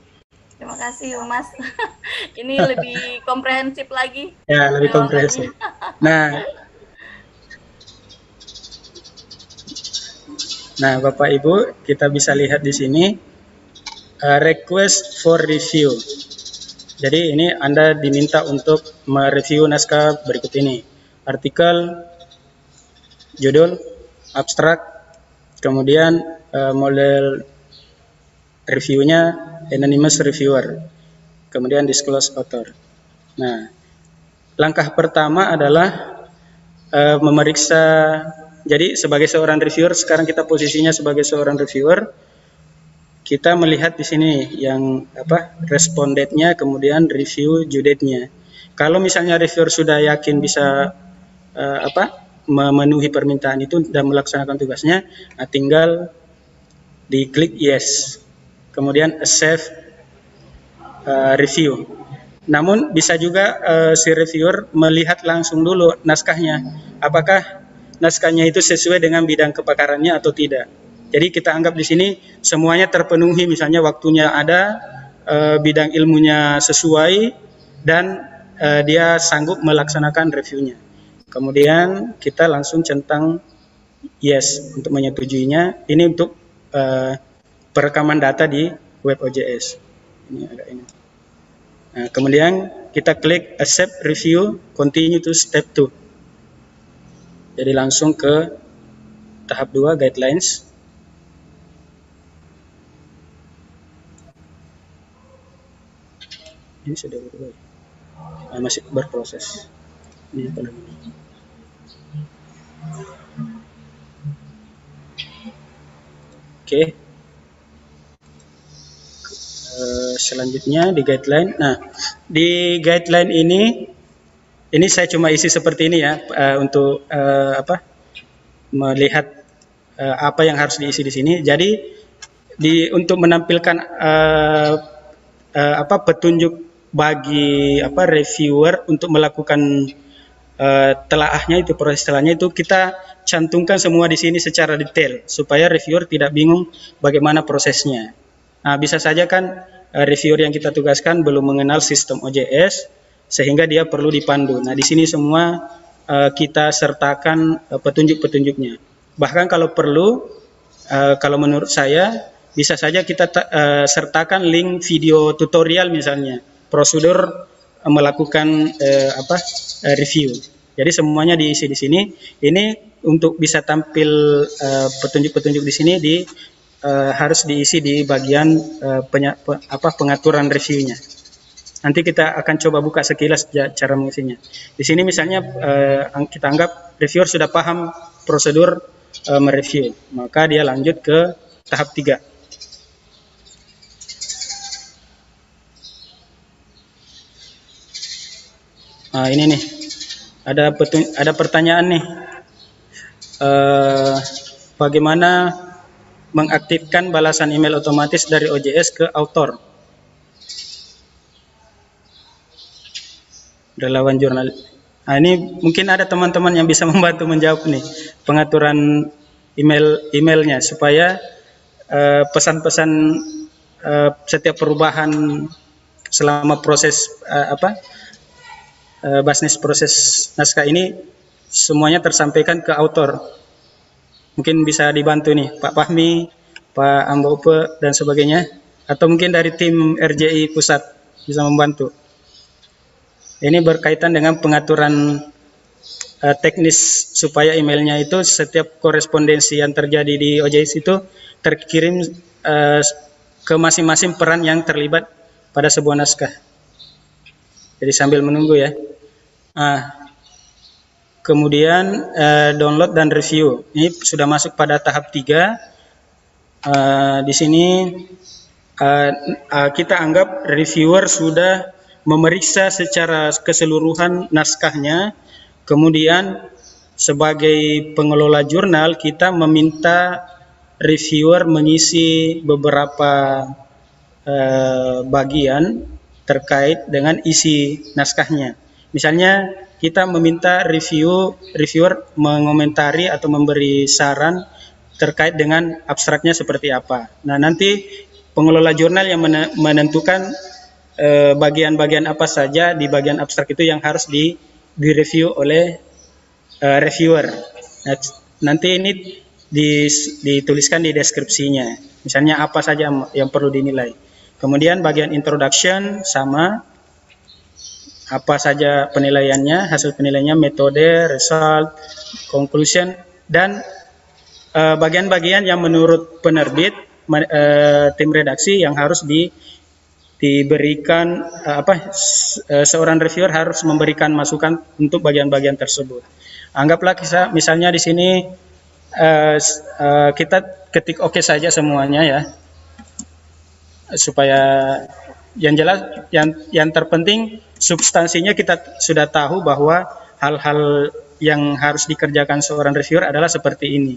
Terima kasih Mas. Ini lebih komprehensif lagi. Ya, lebih komprehensif. Nah, nah Bapak Ibu, kita bisa lihat di sini uh, request for review. Jadi ini Anda diminta untuk mereview naskah berikut ini. Artikel, judul, abstrak, kemudian uh, model reviewnya anonymous reviewer, kemudian disclose author. Nah, langkah pertama adalah eh, memeriksa. Jadi sebagai seorang reviewer, sekarang kita posisinya sebagai seorang reviewer, kita melihat di sini yang apa respon date-nya, kemudian review due date-nya. Kalau misalnya reviewer sudah yakin bisa eh, apa memenuhi permintaan itu dan melaksanakan tugasnya, nah, tinggal diklik yes, kemudian save eh, review. Namun bisa juga eh, si reviewer melihat langsung dulu naskahnya, apakah naskahnya itu sesuai dengan bidang kepakarannya atau tidak. Jadi kita anggap di sini semuanya terpenuhi, misalnya waktunya ada, eh, bidang ilmunya sesuai, dan eh, dia sanggup melaksanakan reviewnya. Kemudian kita langsung centang yes untuk menyetujuinya. Ini untuk eh, perekaman data di web OJS. Ini agak ini. Nah, kemudian kita klik accept review, continue to step 2. Jadi langsung ke tahap 2 guidelines. Ini sudah berubah. Nah, masih berproses. Ini apa lagi? Oke. Eh, selanjutnya di guideline. Nah, di guideline ini ini saya cuma isi seperti ini ya eh, untuk eh, apa? melihat eh, apa yang harus diisi di sini. Jadi di untuk menampilkan eh, eh, apa petunjuk bagi apa reviewer untuk melakukan eh, telaahnya itu proses telaahnya itu kita cantumkan semua di sini secara detail supaya reviewer tidak bingung bagaimana prosesnya. Nah, bisa saja kan eh, reviewer yang kita tugaskan belum mengenal sistem OJS sehingga dia perlu dipandu. Nah, di sini semua eh, kita sertakan eh, petunjuk-petunjuknya. Bahkan kalau perlu kalau menurut saya bisa saja kita ta- sertakan link video tutorial misalnya prosedur melakukan apa review. Jadi semuanya diisi di sini. Ini untuk bisa tampil petunjuk-petunjuk di sini di eh, harus diisi di bagian eh, penya- pe- apa pengaturan reviewnya. Nanti kita akan coba buka sekilas cara mengisinya. Di sini misalnya eh, kita anggap reviewer sudah paham prosedur eh, mereview, maka dia lanjut ke tahap 3. Nah, ini nih. Ada ada pertanyaan nih. Eh, bagaimana mengaktifkan balasan email otomatis dari OJS ke author? relawan jurnal. Nah, ini mungkin ada teman-teman yang bisa membantu menjawab nih pengaturan email emailnya supaya eh, pesan-pesan uh, uh, setiap perubahan selama proses uh, apa uh, bisnis proses naskah ini semuanya tersampaikan ke autor. Mungkin bisa dibantu nih Pak Fahmi, Pak Ambope dan sebagainya atau mungkin dari tim RJI pusat bisa membantu. Ini berkaitan dengan pengaturan uh, teknis supaya emailnya itu setiap korespondensi yang terjadi di OJS itu terkirim uh, ke masing-masing peran yang terlibat pada sebuah naskah. Jadi sambil menunggu ya. Nah, kemudian uh, download dan review. Ini sudah masuk pada tahap 3. Uh, di sini uh, uh, kita anggap reviewer sudah memeriksa secara keseluruhan naskahnya, kemudian sebagai pengelola jurnal kita meminta reviewer mengisi beberapa eh, bagian terkait dengan isi naskahnya. Misalnya kita meminta review reviewer mengomentari atau memberi saran terkait dengan abstraknya seperti apa. Nah, nanti pengelola jurnal yang menentukan Eh, bagian-bagian apa saja di bagian abstrak itu yang harus di direview oleh uh, reviewer. Nah, nanti ini dituliskan di deskripsinya. Misalnya apa saja yang perlu dinilai. Kemudian bagian introduction sama apa saja penilaiannya, hasil penilaiannya, metode, result, conclusion, dan eh, bagian-bagian uh, yang menurut penerbit, uh, tim redaksi yang harus di diberikan uh, apa seorang reviewer harus memberikan masukan untuk bagian-bagian tersebut. Anggaplah kisah misalnya di sini uh, uh, kita ketik oke okay saja semuanya ya supaya yang jelas yang yang terpenting substansinya kita sudah tahu bahwa hal-hal yang harus dikerjakan seorang reviewer adalah seperti ini.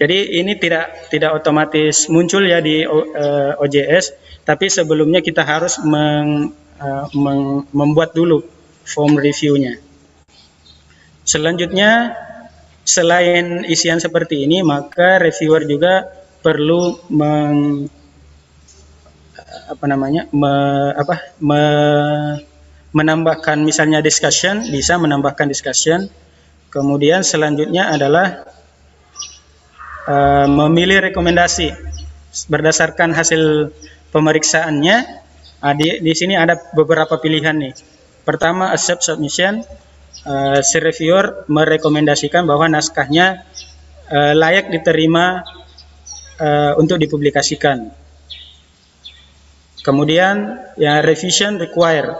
Jadi ini tidak tidak otomatis muncul ya di uh, OJS tapi sebelumnya kita harus meng, uh, meng, membuat dulu form reviewnya. Selanjutnya, selain isian seperti ini, maka reviewer juga perlu meng, apa namanya, me, apa, me, menambahkan misalnya discussion, bisa menambahkan discussion. Kemudian selanjutnya adalah uh, memilih rekomendasi berdasarkan hasil pemeriksaannya uh, di, di sini ada beberapa pilihan nih. Pertama accept submission, uh, si reviewer merekomendasikan bahwa naskahnya uh, layak diterima uh, untuk dipublikasikan. Kemudian ya revision require,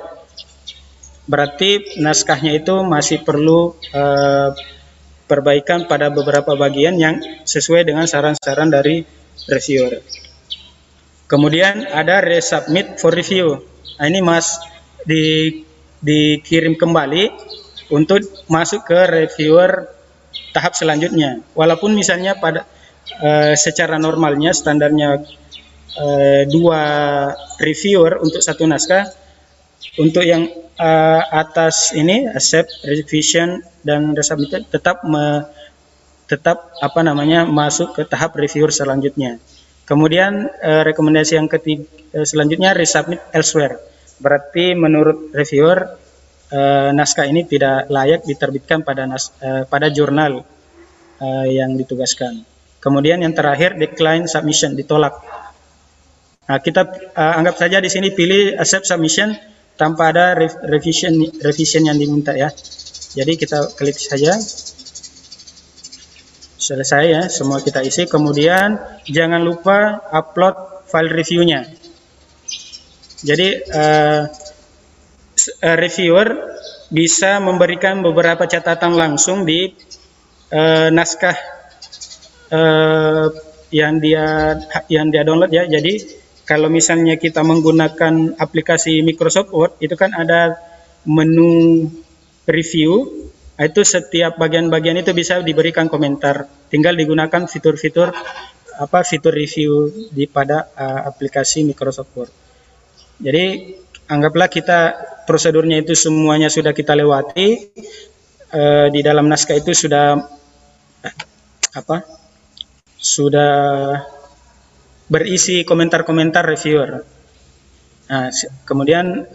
berarti naskahnya itu masih perlu uh, perbaikan pada beberapa bagian yang sesuai dengan saran-saran dari reviewer. Kemudian ada resubmit for review. Nah, ini Mas di dikirim kembali untuk masuk ke reviewer tahap selanjutnya. Walaupun misalnya pada uh, secara normalnya standarnya uh, dua reviewer untuk satu naskah, untuk yang uh, atas ini accept, revision dan resubmit tetap me, tetap apa namanya masuk ke tahap reviewer selanjutnya. Kemudian eh, rekomendasi yang ketiga eh, selanjutnya resubmit elsewhere. Berarti menurut reviewer eh, naskah ini tidak layak diterbitkan pada nas, eh, pada jurnal eh, yang ditugaskan. Kemudian yang terakhir decline submission ditolak. Nah, kita eh, anggap saja di sini pilih accept submission tanpa ada revision revision yang diminta ya. Jadi kita klik saja selesai ya semua kita isi kemudian jangan lupa upload file reviewnya Jadi uh, reviewer bisa memberikan beberapa catatan langsung di uh, naskah uh, yang dia yang dia download ya. Jadi kalau misalnya kita menggunakan aplikasi Microsoft Word itu kan ada menu review. Itu setiap bagian-bagian itu bisa diberikan komentar. Tinggal digunakan fitur-fitur apa fitur review di pada uh, aplikasi Microsoft Word. Jadi anggaplah kita prosedurnya itu semuanya sudah kita lewati uh, di dalam naskah itu sudah apa sudah berisi komentar-komentar reviewer. Nah kemudian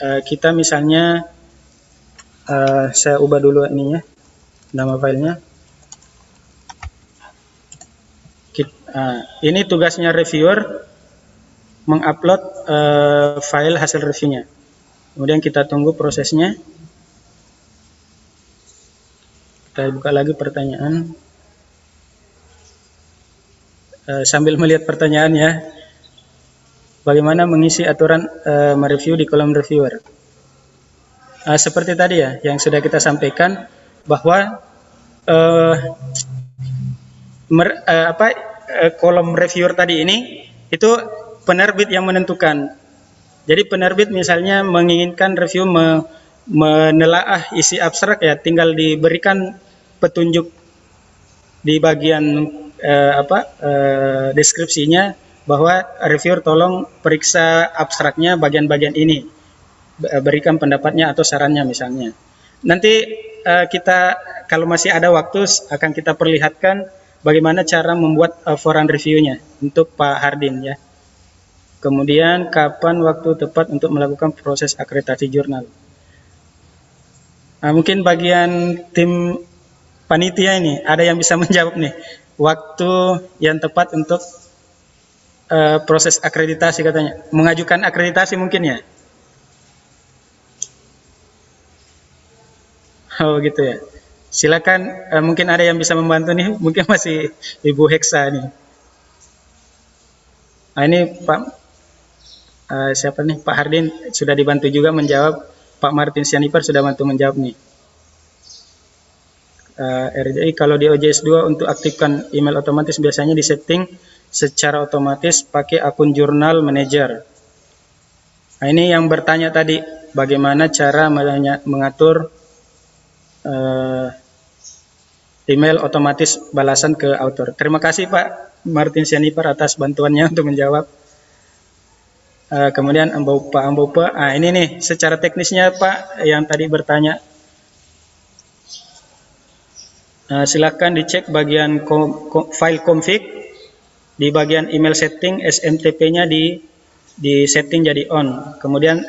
uh, kita misalnya uh, saya ubah dulu ininya nama filenya. Uh, ini tugasnya reviewer mengupload uh, file hasil reviewnya. Kemudian kita tunggu prosesnya. Kita buka lagi pertanyaan uh, sambil melihat pertanyaan ya bagaimana mengisi aturan uh, mereview di kolom reviewer uh, seperti tadi ya yang sudah kita sampaikan bahwa uh, mer, uh, apa uh, kolom reviewer tadi ini itu penerbit yang menentukan. Jadi penerbit misalnya menginginkan review me, menelaah isi abstrak ya tinggal diberikan petunjuk di bagian uh, apa uh, deskripsinya bahwa reviewer tolong periksa abstraknya bagian-bagian ini Eh, berikan pendapatnya atau sarannya misalnya. Nanti uh, kita kalau masih ada waktu akan kita perlihatkan bagaimana cara membuat uh, forum reviewnya untuk Pak Hardin ya. Kemudian kapan waktu tepat untuk melakukan proses akreditasi jurnal. Nah, mungkin bagian tim panitia ini ada yang bisa menjawab nih waktu yang tepat untuk uh, proses akreditasi katanya mengajukan akreditasi mungkin ya Oh gitu ya. Silakan uh, mungkin ada yang bisa membantu nih, mungkin masih Ibu Heksa nih. Nah, ini Pak uh, siapa nih Pak Hardin sudah dibantu juga menjawab. Pak Martin Sianipar sudah bantu menjawab nih. Uh, eh, RJI kalau di OJS 2 untuk aktifkan email otomatis biasanya disetting secara otomatis pakai akun jurnal manager. Nah, ini yang bertanya tadi bagaimana cara mengatur uh, email otomatis balasan ke author. Terima kasih Pak Martin Sianipar atas bantuannya untuk menjawab. Uh, kemudian Pak Ambopa, ah ini nih secara teknisnya Pak yang tadi bertanya. Uh, silakan dicek bagian kom, kom, file config di bagian email setting SMTP-nya di di setting jadi on. Kemudian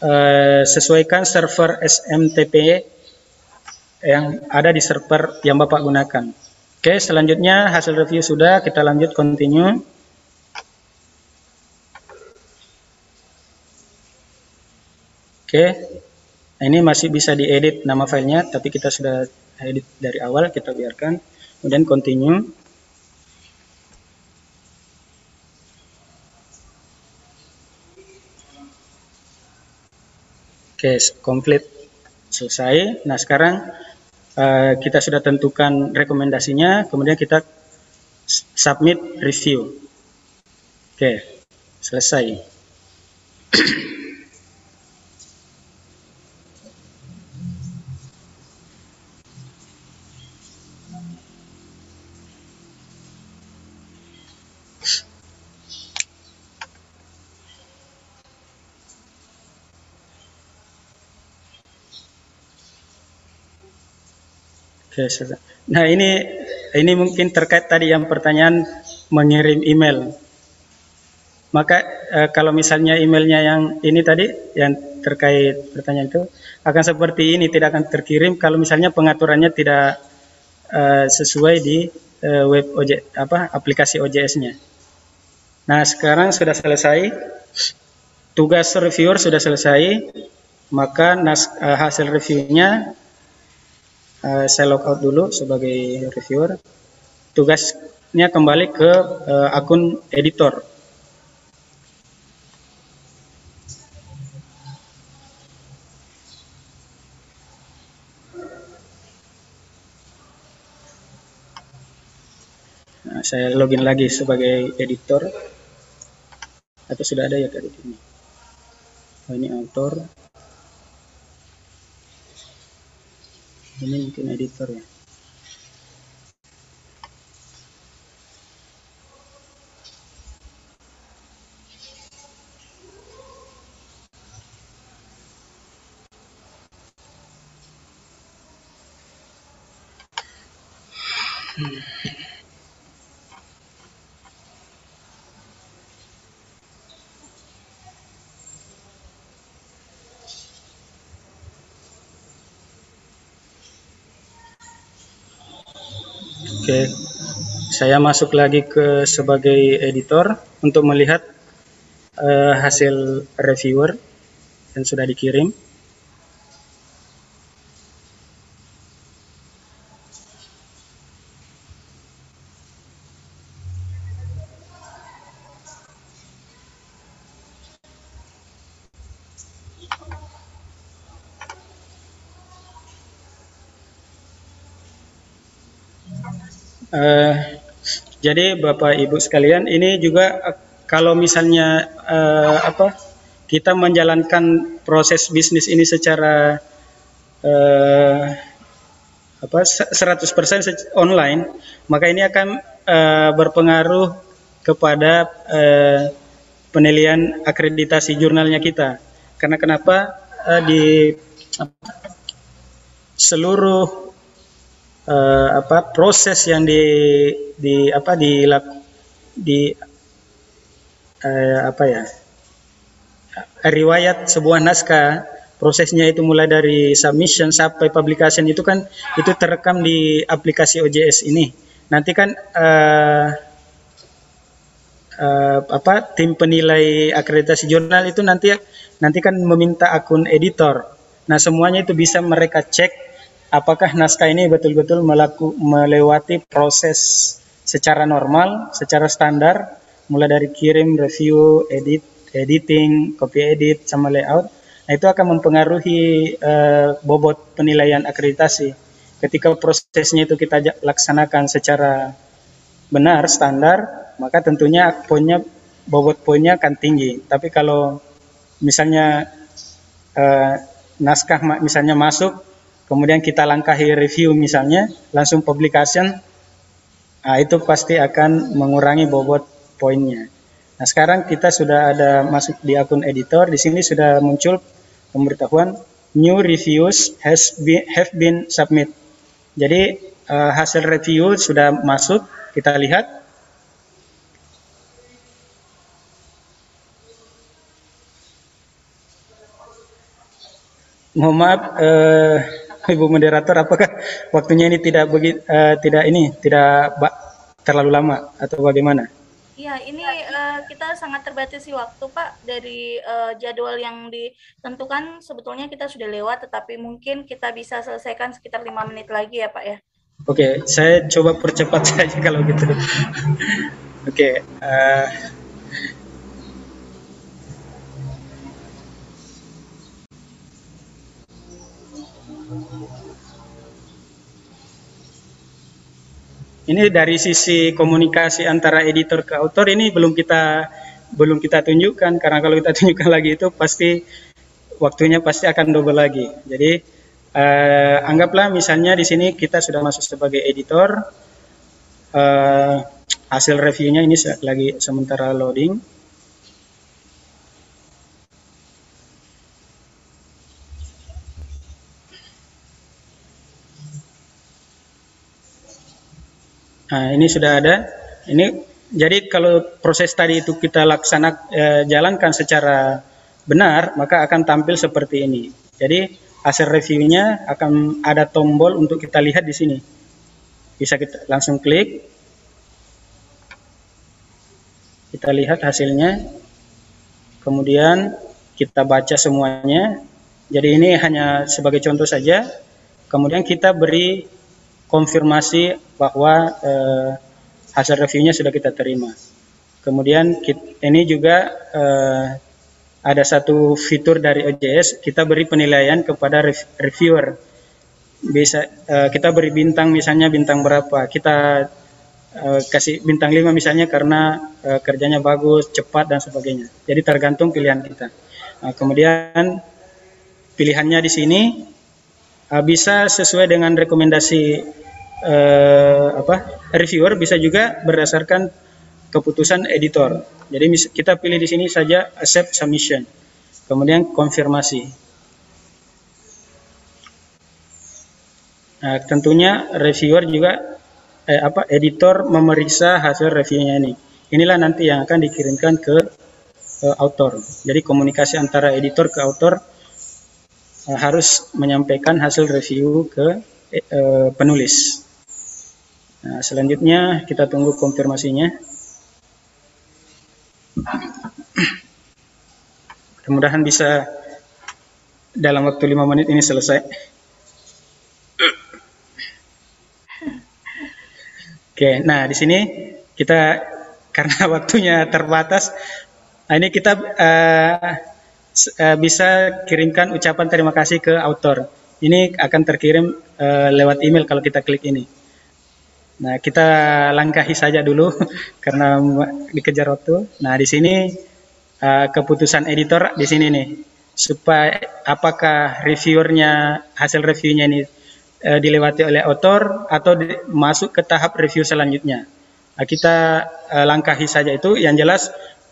uh, sesuaikan server SMTP yang ada di server yang Bapak gunakan. Oke, selanjutnya hasil review sudah, kita lanjut continue. Oke, ini masih bisa diedit nama filenya, tapi kita sudah edit dari awal, kita biarkan. Kemudian continue. Oke, complete selesai. Nah, sekarang uh, kita sudah tentukan rekomendasinya, kemudian kita submit review. Oke, selesai. Oke, nah ini ini mungkin terkait tadi yang pertanyaan mengirim email. Maka e, kalau misalnya emailnya yang ini tadi yang terkait pertanyaan itu akan seperti ini tidak akan terkirim kalau misalnya pengaturannya tidak e, sesuai di e, web OJ apa aplikasi OJS-nya. Nah, sekarang sudah selesai. Tugas reviewer sudah selesai. Maka nas, hasil reviewnya uh, saya logout dulu sebagai reviewer. Tugasnya kembali ke uh, akun editor. Nah, saya login lagi sebagai editor. Atau sudah ada ya tadi ini oh, ini author. Ini mungkin editor ya. Oke, saya masuk lagi ke sebagai editor untuk melihat uh, hasil reviewer yang sudah dikirim. Uh, jadi Bapak Ibu sekalian, ini juga uh, kalau misalnya uh, apa kita menjalankan proses bisnis ini secara uh, apa 100% online, maka ini akan uh, berpengaruh kepada uh, penilaian akreditasi jurnalnya kita. Karena kenapa uh, di seluruh uh, apa proses yang di di apa di di uh, apa ya riwayat sebuah naskah prosesnya itu mulai dari submission sampai publication itu kan itu terekam di aplikasi OJS ini. Nanti kan uh, uh, apa tim penilai akreditasi jurnal itu nanti nanti kan meminta akun editor. Nah semuanya itu bisa mereka cek apakah naskah ini betul-betul melewati proses secara normal, secara standar, mulai dari kirim, review, edit, editing, copy edit, sama layout. Nah, itu akan mempengaruhi uh, bobot penilaian akreditasi. Ketika prosesnya itu kita laksanakan secara benar, standar, maka tentunya poinnya, bobot poinnya akan tinggi. Tapi kalau misalnya uh, naskah misalnya masuk kemudian kita langkahi review misalnya, langsung publication, nah itu pasti akan mengurangi bobot poinnya. Nah sekarang kita sudah ada masuk di akun editor, di sini sudah muncul pemberitahuan new reviews has been, have been submit. Jadi uh, hasil review sudah masuk, kita lihat. Mohon maaf, uh, Ibu moderator, apakah waktunya ini tidak begitu uh, tidak ini tidak terlalu lama atau bagaimana? Iya, ini uh, kita sangat terbatasi waktu, Pak. Dari uh, jadwal yang ditentukan sebetulnya kita sudah lewat, tetapi mungkin kita bisa selesaikan sekitar lima menit lagi ya, Pak ya. Oke, saya coba percepat saja kalau gitu. Oke, uh, Ini dari sisi komunikasi antara editor ke author ini belum kita belum kita tunjukkan karena kalau kita tunjukkan lagi itu pasti waktunya pasti akan double lagi. Jadi eh, anggaplah misalnya di sini kita sudah masuk sebagai editor, eh, hasil reviewnya ini lagi sementara loading. Nah, ini sudah ada. Ini jadi kalau proses tadi itu kita laksana eh, jalankan secara benar, maka akan tampil seperti ini. Jadi hasil reviewnya akan ada tombol untuk kita lihat di sini. Bisa kita langsung klik. Kita lihat hasilnya. Kemudian kita baca semuanya. Jadi ini hanya sebagai contoh saja. Kemudian kita beri konfirmasi bahwa eh, hasil reviewnya sudah kita terima. Kemudian kita, ini juga eh, ada satu fitur dari OJS kita beri penilaian kepada reviewer. Bisa eh, kita beri bintang misalnya bintang berapa. Kita eh, kasih bintang 5 misalnya karena eh, kerjanya bagus, cepat dan sebagainya. Jadi tergantung pilihan kita. Nah, kemudian pilihannya di sini eh, bisa sesuai dengan rekomendasi eh, apa reviewer, bisa juga berdasarkan keputusan editor. Jadi kita pilih di sini saja accept submission, kemudian konfirmasi. Nah, tentunya reviewer juga eh, apa editor memeriksa hasil reviewnya ini. Inilah nanti yang akan dikirimkan ke eh, author. Jadi komunikasi antara editor ke author harus menyampaikan hasil review ke eh, penulis. Nah, selanjutnya kita tunggu konfirmasinya. Mudah-mudahan bisa dalam waktu lima menit ini selesai. Oke, nah di sini kita karena waktunya terbatas, nah ini kita eh, eh, bisa kirimkan ucapan terima kasih ke author. Ini akan terkirim eh, lewat email kalau kita klik ini. Nah, kita langkahi saja dulu karena dikejar waktu. Nah, di sini eh, keputusan editor di sini nih. Supaya apakah reviewernya hasil reviewnya ini eh, dilewati oleh author atau di- masuk ke tahap review selanjutnya. Nah, kita eh, langkahi saja itu. Yang jelas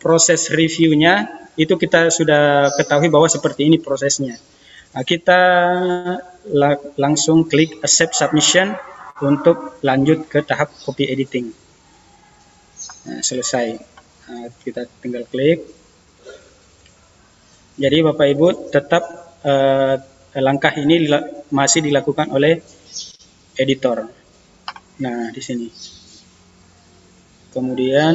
proses reviewnya itu kita sudah ketahui bahwa seperti ini prosesnya. Nah, kita la- langsung klik accept submission untuk lanjut ke tahap copy editing. Nah, selesai. Nah, kita tinggal klik. Jadi Bapak Ibu tetap eh, langkah ini masih dilakukan oleh editor. Nah, di sini. Kemudian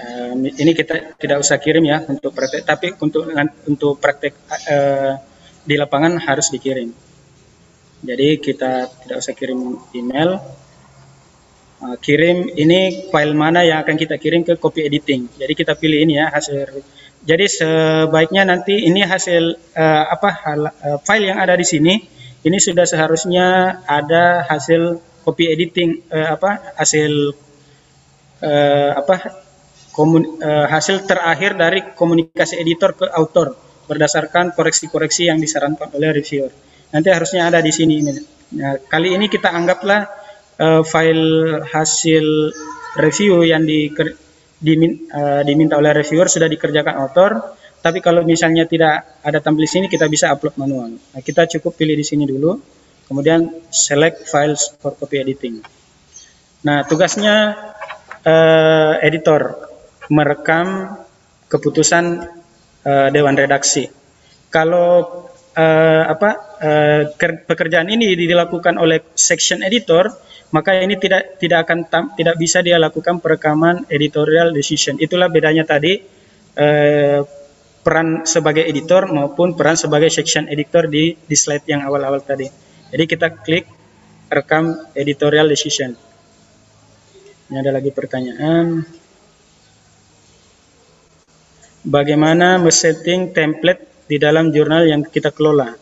eh, ini kita tidak usah kirim ya untuk praktek, tapi untuk untuk praktek eh, di lapangan harus dikirim. Jadi kita tidak usah kirim email. Uh, kirim ini file mana yang akan kita kirim ke copy editing. Jadi kita pilih ini ya hasil. Jadi sebaiknya nanti ini hasil uh, apa hal- uh, file yang ada di sini ini sudah seharusnya ada hasil copy editing uh, apa hasil uh, apa komun, uh, hasil terakhir dari komunikasi editor ke author berdasarkan koreksi-koreksi yang disarankan oleh reviewer. Nanti harusnya ada di sini. Nah, kali ini kita anggaplah eh, file hasil review yang di, dimin, eh, diminta oleh reviewer sudah dikerjakan author. Tapi kalau misalnya tidak ada tampil di sini, kita bisa upload manual. Nah, kita cukup pilih di sini dulu, kemudian select files for copy editing. Nah, tugasnya eh, editor merekam keputusan eh, dewan redaksi. Kalau eh, apa ker- pekerjaan ini dilakukan oleh section editor, maka ini tidak tidak akan tam- tidak bisa dia lakukan perekaman editorial decision. Itulah bedanya tadi eh, peran sebagai editor maupun peran sebagai section editor di di slide yang awal-awal tadi. Jadi kita klik rekam editorial decision. Ini ada lagi pertanyaan. Bagaimana men-setting template di dalam jurnal yang kita kelola?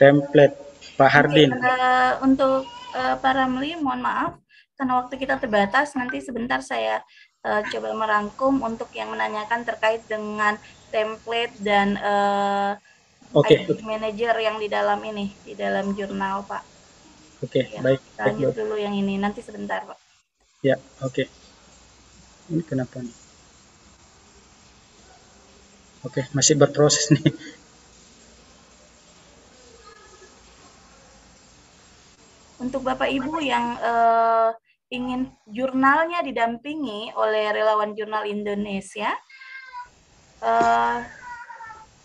Template, Pak Hardin. Oke, eh, untuk eh, Pak Ramli, mohon maaf karena waktu kita terbatas. Nanti sebentar saya eh, coba merangkum untuk yang menanyakan terkait dengan template dan eh, Oke, ID manager yang di dalam ini, di dalam jurnal, Pak. oke, Ya, baik. lanjut baik. dulu yang ini. Nanti sebentar, Pak. Ya, oke. Ini kenapa nih? Oke, masih berproses nih. Untuk Bapak Ibu yang eh, ingin jurnalnya didampingi oleh relawan jurnal Indonesia, eh,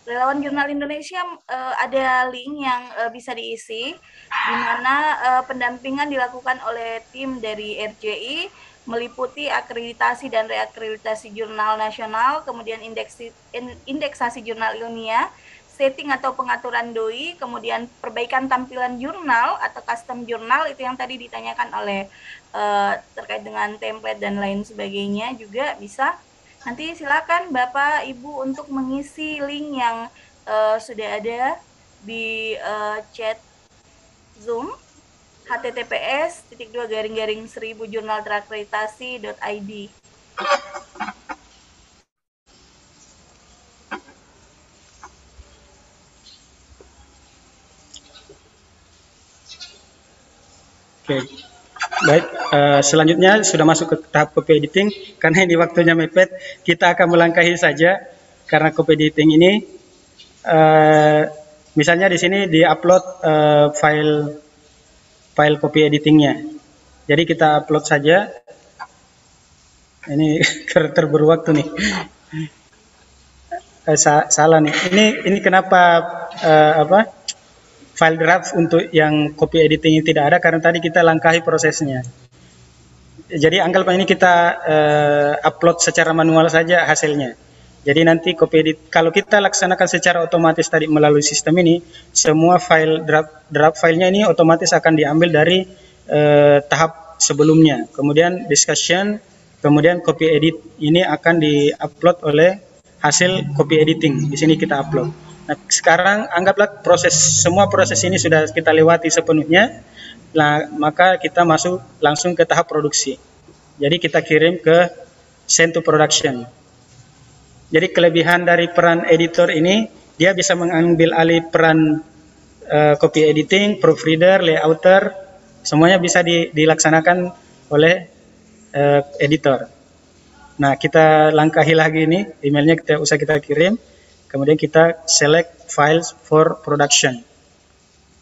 relawan jurnal Indonesia eh, ada link yang eh, bisa diisi, di mana eh, pendampingan dilakukan oleh tim dari RJI meliputi akreditasi dan reakreditasi jurnal nasional, kemudian indeksi, in- indeksasi jurnal ilmiah, setting atau pengaturan doi, kemudian perbaikan tampilan jurnal atau custom jurnal itu yang tadi ditanyakan oleh eh, terkait dengan template dan lain sebagainya juga bisa. Nanti silakan Bapak Ibu untuk mengisi link yang eh, sudah ada di eh, chat Zoom https titik dua garing garing seribu jurnal terakreditasi.id. Oke, baik. Uh, selanjutnya sudah masuk ke tahap copy editing. Karena ini waktunya mepet, kita akan melangkahi saja. Karena copy editing ini, uh, misalnya di sini di-upload uh, file file copy editingnya. Jadi kita upload saja. Ini terburu waktu nih. Uh, sa salah nih. Ini ini kenapa uh, apa? file draft untuk yang copy editing ini tidak ada karena tadi kita langkahi prosesnya. Jadi anggap ini kita uh, upload secara manual saja hasilnya. Jadi nanti copy edit kalau kita laksanakan secara otomatis tadi melalui sistem ini, semua file draft draft filenya ini otomatis akan diambil dari uh, tahap sebelumnya. Kemudian discussion, kemudian copy edit ini akan diupload oleh hasil copy editing. Di sini kita upload. Nah, sekarang anggaplah proses semua proses ini sudah kita lewati sepenuhnya, nah, maka kita masuk langsung ke tahap produksi. Jadi kita kirim ke send to production. Jadi kelebihan dari peran editor ini, dia bisa mengambil alih peran uh, copy editing, proofreader, layouter, semuanya bisa di, dilaksanakan oleh uh, editor. Nah, kita langkahi lagi ini, emailnya kita usah kita kirim. Kemudian kita select files for production.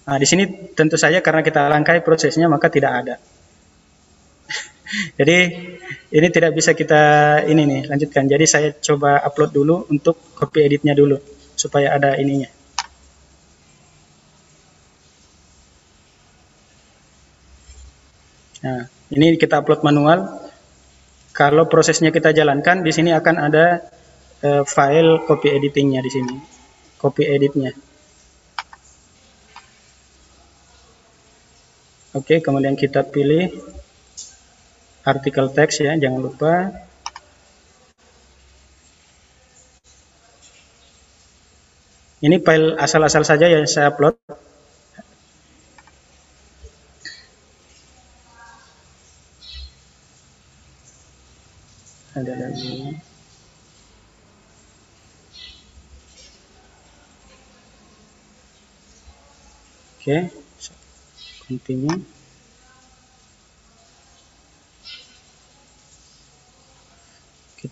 Nah, di sini tentu saja karena kita langkai prosesnya maka tidak ada. Jadi ini tidak bisa kita ini nih lanjutkan. Jadi saya coba upload dulu untuk copy editnya dulu supaya ada ininya. Nah, ini kita upload manual. Kalau prosesnya kita jalankan, di sini akan ada uh, file copy editingnya di sini, copy editnya. Oke, kemudian kita pilih artikel teks ya, jangan lupa. Ini file asal-asal saja yang saya upload. Ada lagi. Oke, continue.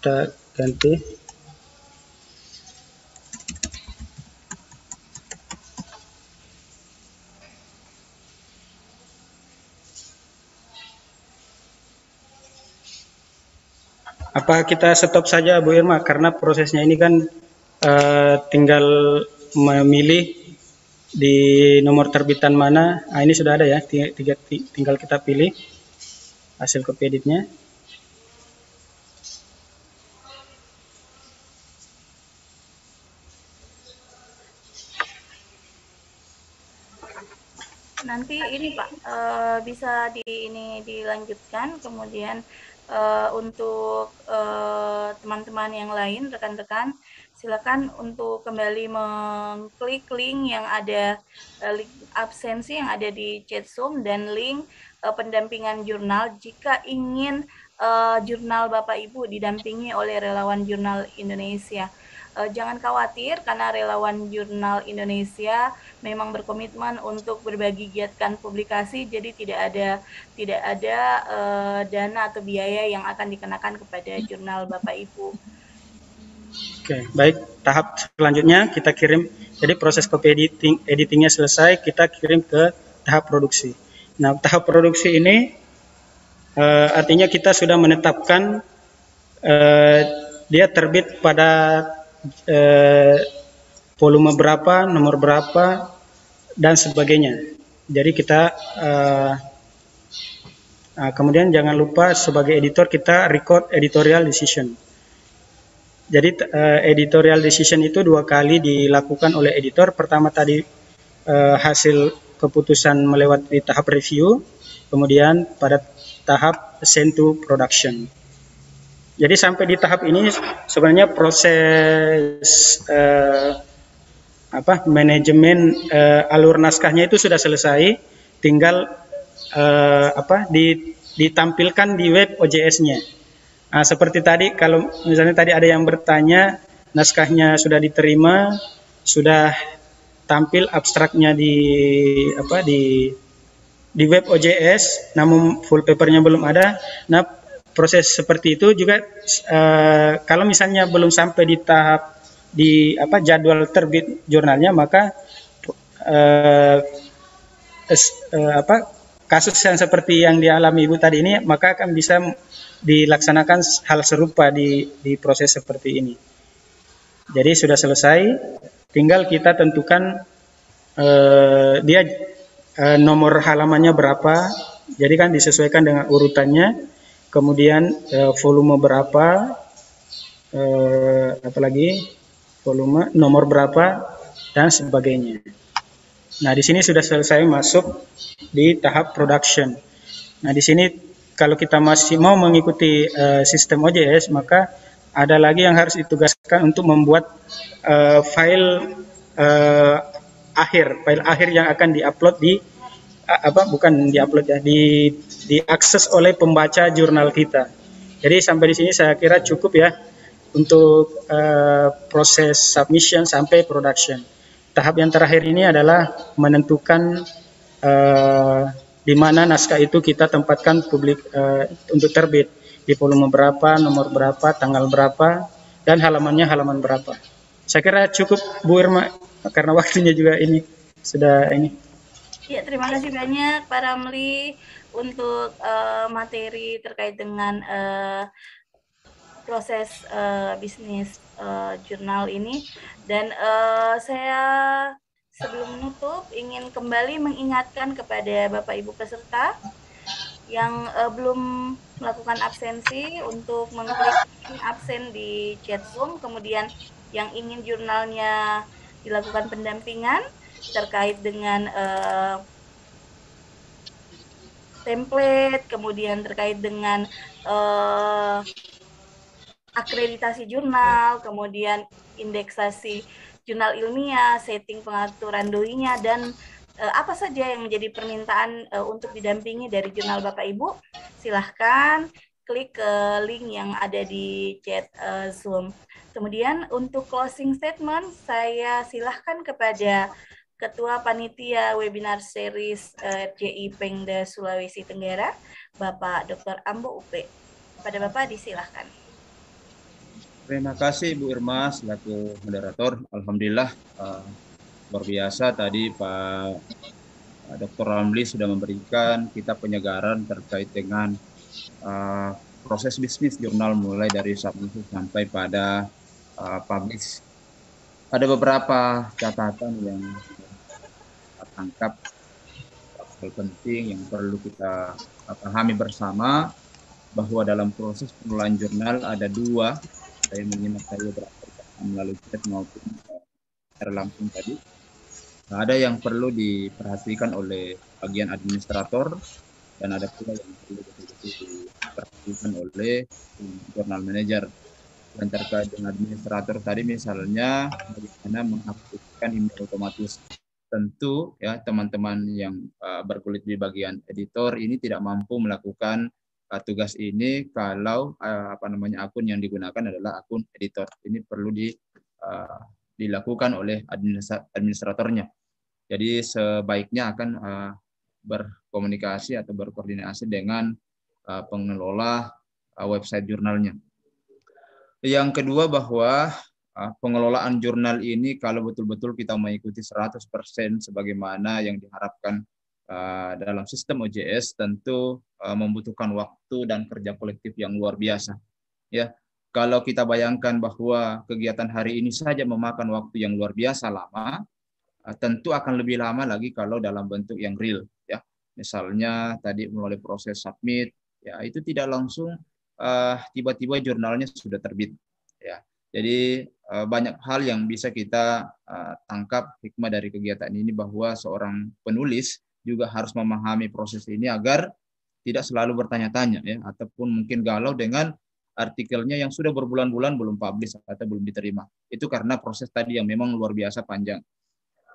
Kita ganti. Apa kita stop saja Bu Irma? Karena prosesnya ini kan uh, tinggal memilih di nomor terbitan mana. Nah ini sudah ada ya tinggal kita pilih hasil copy editnya nanti ini Pak e, bisa di ini dilanjutkan kemudian e, untuk eh, teman-teman e, yang lain rekan-rekan silakan untuk kembali mengklik link yang ada uh, link absensi yang ada di chat Zoom dan link uh, pendampingan jurnal jika ingin uh, jurnal Bapak Ibu didampingi oleh relawan jurnal Indonesia. Uh, jangan khawatir karena relawan jurnal Indonesia memang berkomitmen untuk berbagi giatkan publikasi jadi tidak ada tidak ada uh, dana atau biaya yang akan dikenakan kepada jurnal Bapak Ibu. Oke, baik. Tahap selanjutnya kita kirim. Jadi proses copy editing editingnya selesai, kita kirim ke tahap produksi. Nah, tahap produksi ini uh, artinya kita sudah menetapkan uh, dia terbit pada uh, volume berapa, nomor berapa, dan sebagainya. Jadi kita uh, uh, kemudian jangan lupa sebagai editor kita record editorial decision. Jadi uh, editorial decision itu dua kali dilakukan oleh editor. Pertama tadi uh, hasil keputusan melewati tahap review, kemudian pada tahap send to production. Jadi sampai di tahap ini sebenarnya proses uh, apa manajemen uh, alur naskahnya itu sudah selesai, tinggal uh, apa di, ditampilkan di web OJS-nya. Nah, seperti tadi kalau misalnya tadi ada yang bertanya naskahnya sudah diterima, sudah tampil abstraknya di apa di di web OJS, namun full papernya belum ada. Nah, proses seperti itu juga uh, kalau misalnya belum sampai di tahap di apa jadwal terbit jurnalnya, maka uh, uh, apa kasus yang seperti yang dialami ibu tadi ini, maka akan bisa dilaksanakan hal serupa di, di proses seperti ini. Jadi sudah selesai, tinggal kita tentukan uh, dia uh, nomor halamannya berapa. Jadi kan disesuaikan dengan urutannya, kemudian uh, volume berapa, uh, apalagi volume, nomor berapa, dan sebagainya. Nah di sini sudah selesai masuk di tahap production. Nah di sini kalau kita masih mau mengikuti uh, sistem OJS maka ada lagi yang harus ditugaskan untuk membuat uh, file uh, akhir, file akhir yang akan diupload di apa bukan diupload ya, di diakses oleh pembaca jurnal kita. Jadi sampai di sini saya kira cukup ya untuk uh, proses submission sampai production. Tahap yang terakhir ini adalah menentukan uh, di mana naskah itu kita tempatkan publik uh, untuk terbit di volume berapa, nomor berapa, tanggal berapa, dan halamannya halaman berapa. Saya kira cukup Bu Irma karena waktunya juga ini sudah ini. Ya, terima kasih banyak Pak Ramli untuk uh, materi terkait dengan uh, proses uh, bisnis uh, jurnal ini. Dan uh, saya Sebelum menutup, ingin kembali mengingatkan kepada Bapak Ibu peserta yang uh, belum melakukan absensi untuk mengklik absen di chat Zoom, kemudian yang ingin jurnalnya dilakukan pendampingan terkait dengan uh, template, kemudian terkait dengan uh, akreditasi jurnal, kemudian indeksasi jurnal ilmiah, setting pengaturan doi-nya dan uh, apa saja yang menjadi permintaan uh, untuk didampingi dari jurnal Bapak Ibu, silahkan klik ke link yang ada di chat uh, Zoom. Kemudian untuk closing statement, saya silahkan kepada Ketua Panitia Webinar Series uh, RJI Pengda Sulawesi Tenggara, Bapak Dr. Ambo UP. Pada Bapak disilahkan. Terima kasih Bu Irma selaku moderator. Alhamdulillah uh, luar biasa tadi Pak Dr. Ramli sudah memberikan kita penyegaran terkait dengan uh, proses bisnis jurnal mulai dari submission sampai pada uh, publish. Ada beberapa catatan yang tangkap hal penting yang perlu kita pahami bersama bahwa dalam proses pengelolaan jurnal ada dua saya menyimak beberapa melalui chat maupun eh, secara langsung tadi. Nah, ada yang perlu diperhatikan oleh bagian administrator dan ada pula yang perlu diperhatikan oleh jurnal manager. Dan terkait dengan administrator tadi misalnya bagaimana mengaktifkan email otomatis. Tentu ya teman-teman yang uh, berkulit di bagian editor ini tidak mampu melakukan uh, tugas ini kalau uh, apa namanya akun yang digunakan adalah akun editor. Ini perlu di uh, dilakukan oleh administratornya. Jadi sebaiknya akan uh, berkomunikasi atau berkoordinasi dengan uh, pengelola uh, website jurnalnya. Yang kedua bahwa pengelolaan jurnal ini kalau betul-betul kita mengikuti 100% sebagaimana yang diharapkan uh, dalam sistem OJS tentu uh, membutuhkan waktu dan kerja kolektif yang luar biasa. Ya, kalau kita bayangkan bahwa kegiatan hari ini saja memakan waktu yang luar biasa lama, tentu akan lebih lama lagi kalau dalam bentuk yang real. Ya, misalnya tadi melalui proses submit, ya itu tidak langsung tiba-tiba uh, jurnalnya sudah terbit. Ya, jadi banyak hal yang bisa kita tangkap hikmah dari kegiatan ini bahwa seorang penulis juga harus memahami proses ini agar tidak selalu bertanya-tanya ya ataupun mungkin galau dengan artikelnya yang sudah berbulan-bulan belum publish atau belum diterima. Itu karena proses tadi yang memang luar biasa panjang.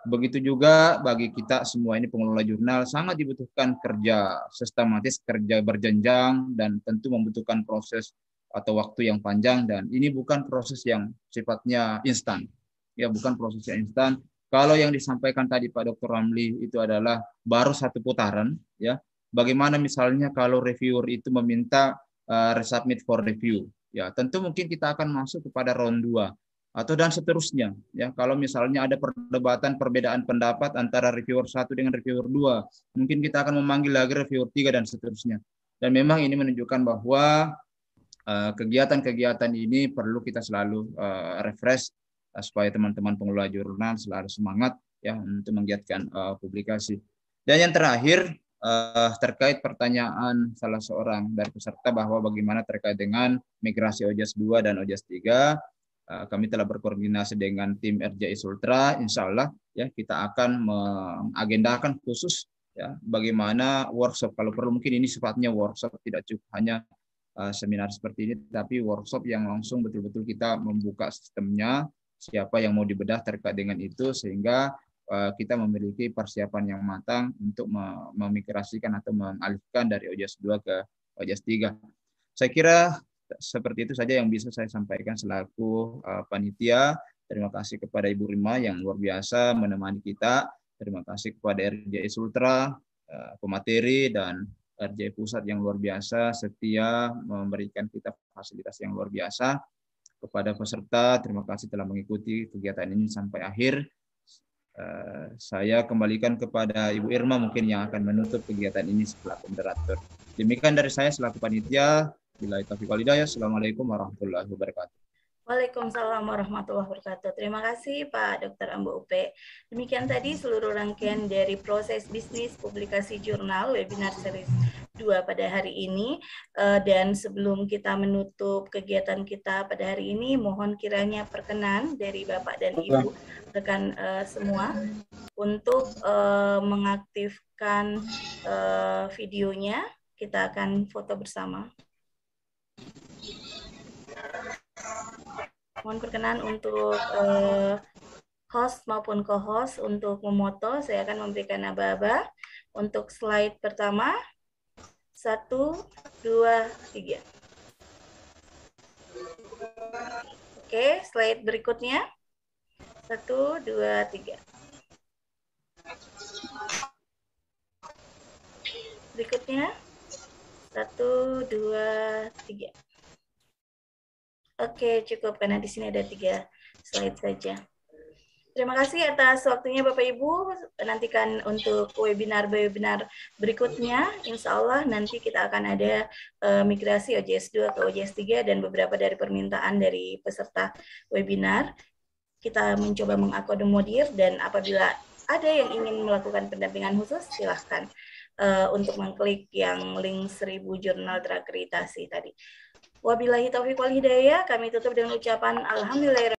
Begitu juga bagi kita semua ini pengelola jurnal sangat dibutuhkan kerja sistematis, kerja berjenjang dan tentu membutuhkan proses atau waktu yang panjang dan ini bukan proses yang sifatnya instan. Ya, bukan proses yang instan. Kalau yang disampaikan tadi Pak Dr. Ramli itu adalah baru satu putaran, ya. Bagaimana misalnya kalau reviewer itu meminta uh, resubmit for review, ya tentu mungkin kita akan masuk kepada round 2 atau dan seterusnya ya kalau misalnya ada perdebatan perbedaan pendapat antara reviewer satu dengan reviewer dua mungkin kita akan memanggil lagi reviewer tiga dan seterusnya dan memang ini menunjukkan bahwa kegiatan-kegiatan uh, ini perlu kita selalu uh, refresh uh, supaya teman-teman pengelola jurnal selalu semangat ya untuk menggiatkan uh, publikasi. Dan yang terakhir uh, terkait pertanyaan salah seorang dari peserta bahwa bagaimana terkait dengan migrasi OJAS 2 dan OJAS 3 Eh, kami telah berkoordinasi dengan tim RJI Sultra, insya Allah ya kita akan mengagendakan khusus ya bagaimana workshop. Kalau perlu mungkin ini sifatnya workshop tidak cukup hanya seminar seperti ini tapi workshop yang langsung betul-betul kita membuka sistemnya siapa yang mau dibedah terkait dengan itu sehingga uh, kita memiliki persiapan yang matang untuk memigrasikan atau mengalihkan dari OJAS 2 ke OJAS 3. Saya kira seperti itu saja yang bisa saya sampaikan selaku uh, panitia. Terima kasih kepada Ibu Rima yang luar biasa menemani kita. Terima kasih kepada RJI Sultra, uh, pemateri, dan RJI Pusat yang luar biasa setia memberikan kita fasilitas yang luar biasa. Kepada peserta, terima kasih telah mengikuti kegiatan ini sampai akhir. Uh, saya kembalikan kepada Ibu Irma mungkin yang akan menutup kegiatan ini setelah moderator. Demikian dari saya selaku panitia. Bila walidayah. Assalamualaikum warahmatullahi wabarakatuh. Waalaikumsalam warahmatullahi wabarakatuh. Terima kasih Pak Dr. Ambo Upe. Demikian tadi seluruh rangkaian dari proses bisnis publikasi jurnal webinar series 2 pada hari ini. Eh, dan sebelum kita menutup kegiatan kita pada hari ini, mohon kiranya perkenan dari Bapak dan Ibu rekan eh, semua untuk eh, mengaktifkan videonya. Kita akan foto bersama. Mohon perkenan untuk uh, host maupun co-host untuk memoto. Saya akan memberikan aba-aba. Untuk slide pertama, satu, dua, tiga. Oke, slide berikutnya. Satu, dua, tiga. Berikutnya. Satu, dua, tiga. Oke, cukup karena di sini ada tiga slide saja. Terima kasih atas waktunya Bapak Ibu. Nantikan untuk webinar-webinar berikutnya. Insya Allah nanti kita akan ada uh, migrasi OJS 2 ke OJS 3 dan beberapa dari permintaan dari peserta webinar. Kita mencoba mengakomodir dan apabila ada yang ingin melakukan pendampingan khusus, silahkan uh, untuk mengklik yang link 1000 jurnal terakreditasi tadi. Wabillahi taufiq wal hidayah. Kami tutup dengan ucapan alhamdulillah